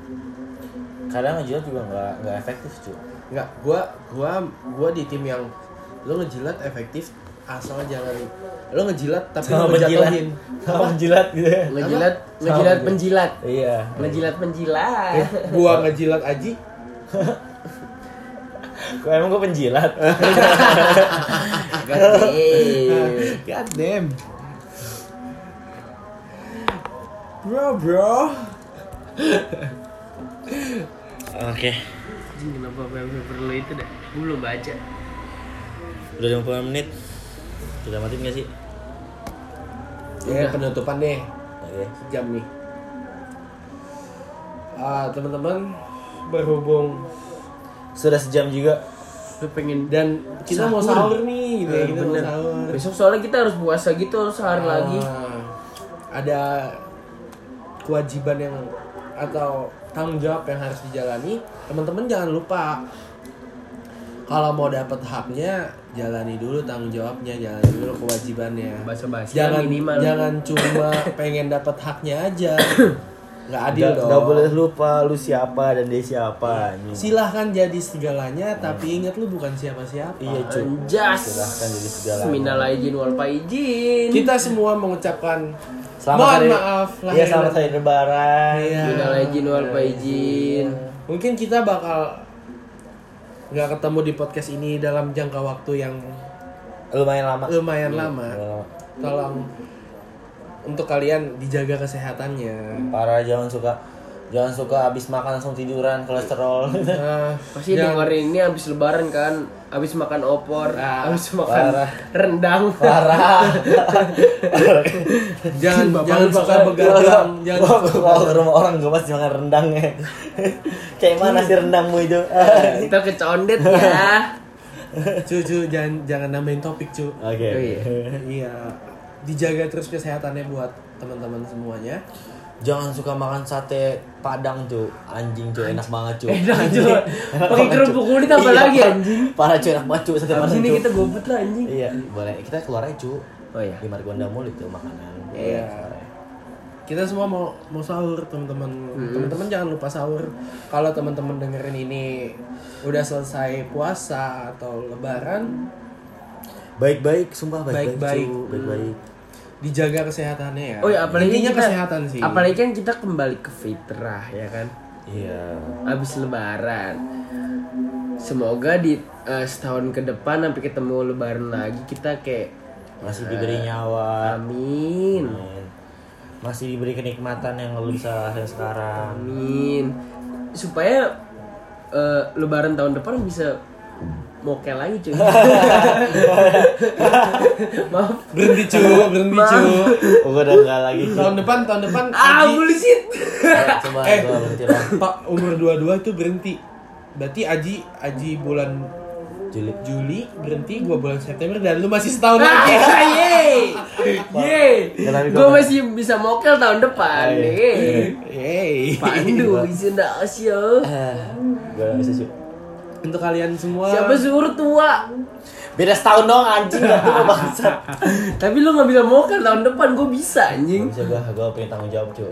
Kadang ngejual juga nggak nggak efektif cuy. nggak gua gua gua di tim yang lo ngejilat efektif asal jangan lo ngejilat tapi lo ngejatuhin Sama menjilat gitu ya. ngejilat Sama ngejilat gitu. penjilat Iya. ngejilat penjilat Eh, gua ngejilat aji Kok emang gue penjilat? Gadem. god damn bro bro Oke. Anjing, kenapa paper lu itu dah gue belum baca Udah 50 menit. Kita matiin nggak sih? ya penutupan deh Oke. jam nih Ah, teman-teman berhubung Sudah sejam juga. gue pengen dan kita mau Sahur. sahur nih gitu Eh, ya, kita mau bener. sahur besok soalnya kita harus puasa gitu sehari lagi Ah, ada kewajiban yang atau tanggung jawab yang harus dijalani teman-teman jangan lupa. Kalau mau dapat haknya jalani dulu tanggung jawabnya jalani dulu kewajibannya. Jangan minimal. jangan cuma pengen dapat haknya aja nggak adil Nggak- dong nggak boleh lupa lu siapa dan dia siapa. silahkan jadi segalanya tapi ingat lu bukan siapa-siapa Iya cuy. Silahkan jadi segalanya. Minal aijin wal faizin kita semua mengucapkan Selamat mohon hari. maaf Iya lahir selamat dan- hari lebaran. Iya. Minal aijin wal faizin Mungkin kita bakal nggak ketemu di podcast ini dalam jangka waktu yang Lumayan lama. lumayan lama. Lumayan lama. Tolong untuk kalian dijaga kesehatannya. Parah jangan suka jangan suka habis makan langsung tiduran kolesterol. Nah, Pasti jangan- dengerin ini habis lebaran kan Habis makan opor Ah, Habis makan parah. rendang Parah. jangan Bapak jangan suka bakal- begadang, jangan Gua suka kalau ke rumah orang gue pasti makan rendangnya. Kayak mana sih rendangmu itu? Kita kecondet ya cucu jangan jangan nambahin topik cu. Oke. Oh, iya. Iya, dijaga terus kesehatannya buat teman-teman semuanya. Jangan suka makan sate Padang tuh, anjing tuh enak banget cuy. Enak cuy Pakai kerupuk kulit apa Iya, lagi anjing Parah cuy enak banget cuy sate Padang ini cuy. kita gobet lah anjing Iya, boleh. Kita keluar aja cuy. Oh iya Di Margonda Mall itu makanan. Iya. Kita semua mau mau sahur teman-teman. Hmm. Teman-teman jangan lupa sahur. Kalau teman-teman dengerin ini udah selesai puasa atau lebaran, Baik-baik, sumpah baik-baik. Baik-baik. Dijaga kesehatannya ya. Oh ya apalagi Intinya kita, kesehatan sih. Apalagi kan kita kembali ke fitrah ya kan Iya. Habis lebaran Semoga di eh, setahun ke depan sampai ketemu lebaran lagi kita kayak Masih diberi nyawa. amin Amin. Masih diberi kenikmatan yang lu bisa rasain sekarang. amin supaya eh, lebaran tahun depan bisa mokel lagi cuy maaf berhenti cu, berhenti cu. Oh, gua udah enggak lagi. cuy. tahun depan, tahun depan ah bullshit Coba Eh. berhenti lah. Pak umur 22 itu berhenti. Berarti Aji Aji bulan Juli. Juli berhenti, gua bulan September dan lu masih setahun lagi. Ah, yeay yeay Kenapa gue gua- masih bisa mokel tahun depan Ah, iya. yeay Yeay. Pandu bisa dasyo Ah, gua nggak bisa cuy. Untuk kalian semua Siapa suruh tua? Beda setahun dong anjing gak tuh bangsat. Tapi lu gak bisa mokel tahun depan, gue bisa anjing Gak bisa gua, gua pengen tanggung jawab cuy.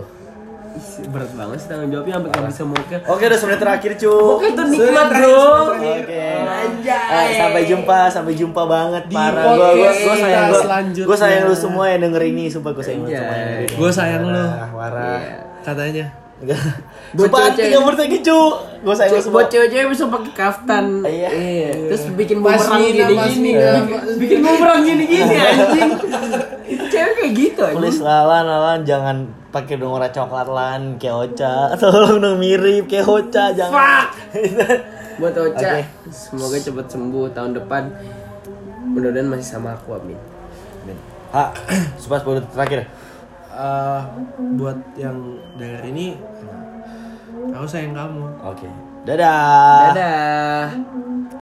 Berat banget sih tanggung jawabnya sampai gak bisa mokel Oke udah semenit terakhir cuy. Mokel tuh nikmat bro. Oke. Anjay. Eh, sampai jumpa, sampai jumpa banget Di parah. Gua gua podcast gua sayang selanjutnya. Gua sayang lu semua yang denger ini, sumpah gua sayang lu Anjay. semua yang denger ini. Gua sayang lu. Parah, Parah. Iya. Buat tiga menit lagi cuy. Gua sayang lu semua. Buat cewek-cewek bisa pakai kaftan Iya. Terus bikin bumerang Pasmina, gini-gini pasmina. Bikin bumerang gini-gini anjing Itu cewek kayak gitu anjing Please lalan lalan jangan pakai dong warna coklat lan kayak Ocha. Tolong dong mirip kayak Ocha jangan. Fuck Buat Ocha Oke. Semoga cepet sembuh tahun depan Mudah-mudahan masih sama aku amin Ha, supas menit terakhir. Eh, buat yang denger ini Aku sayang kamu. Oke. Dadah. Dadah.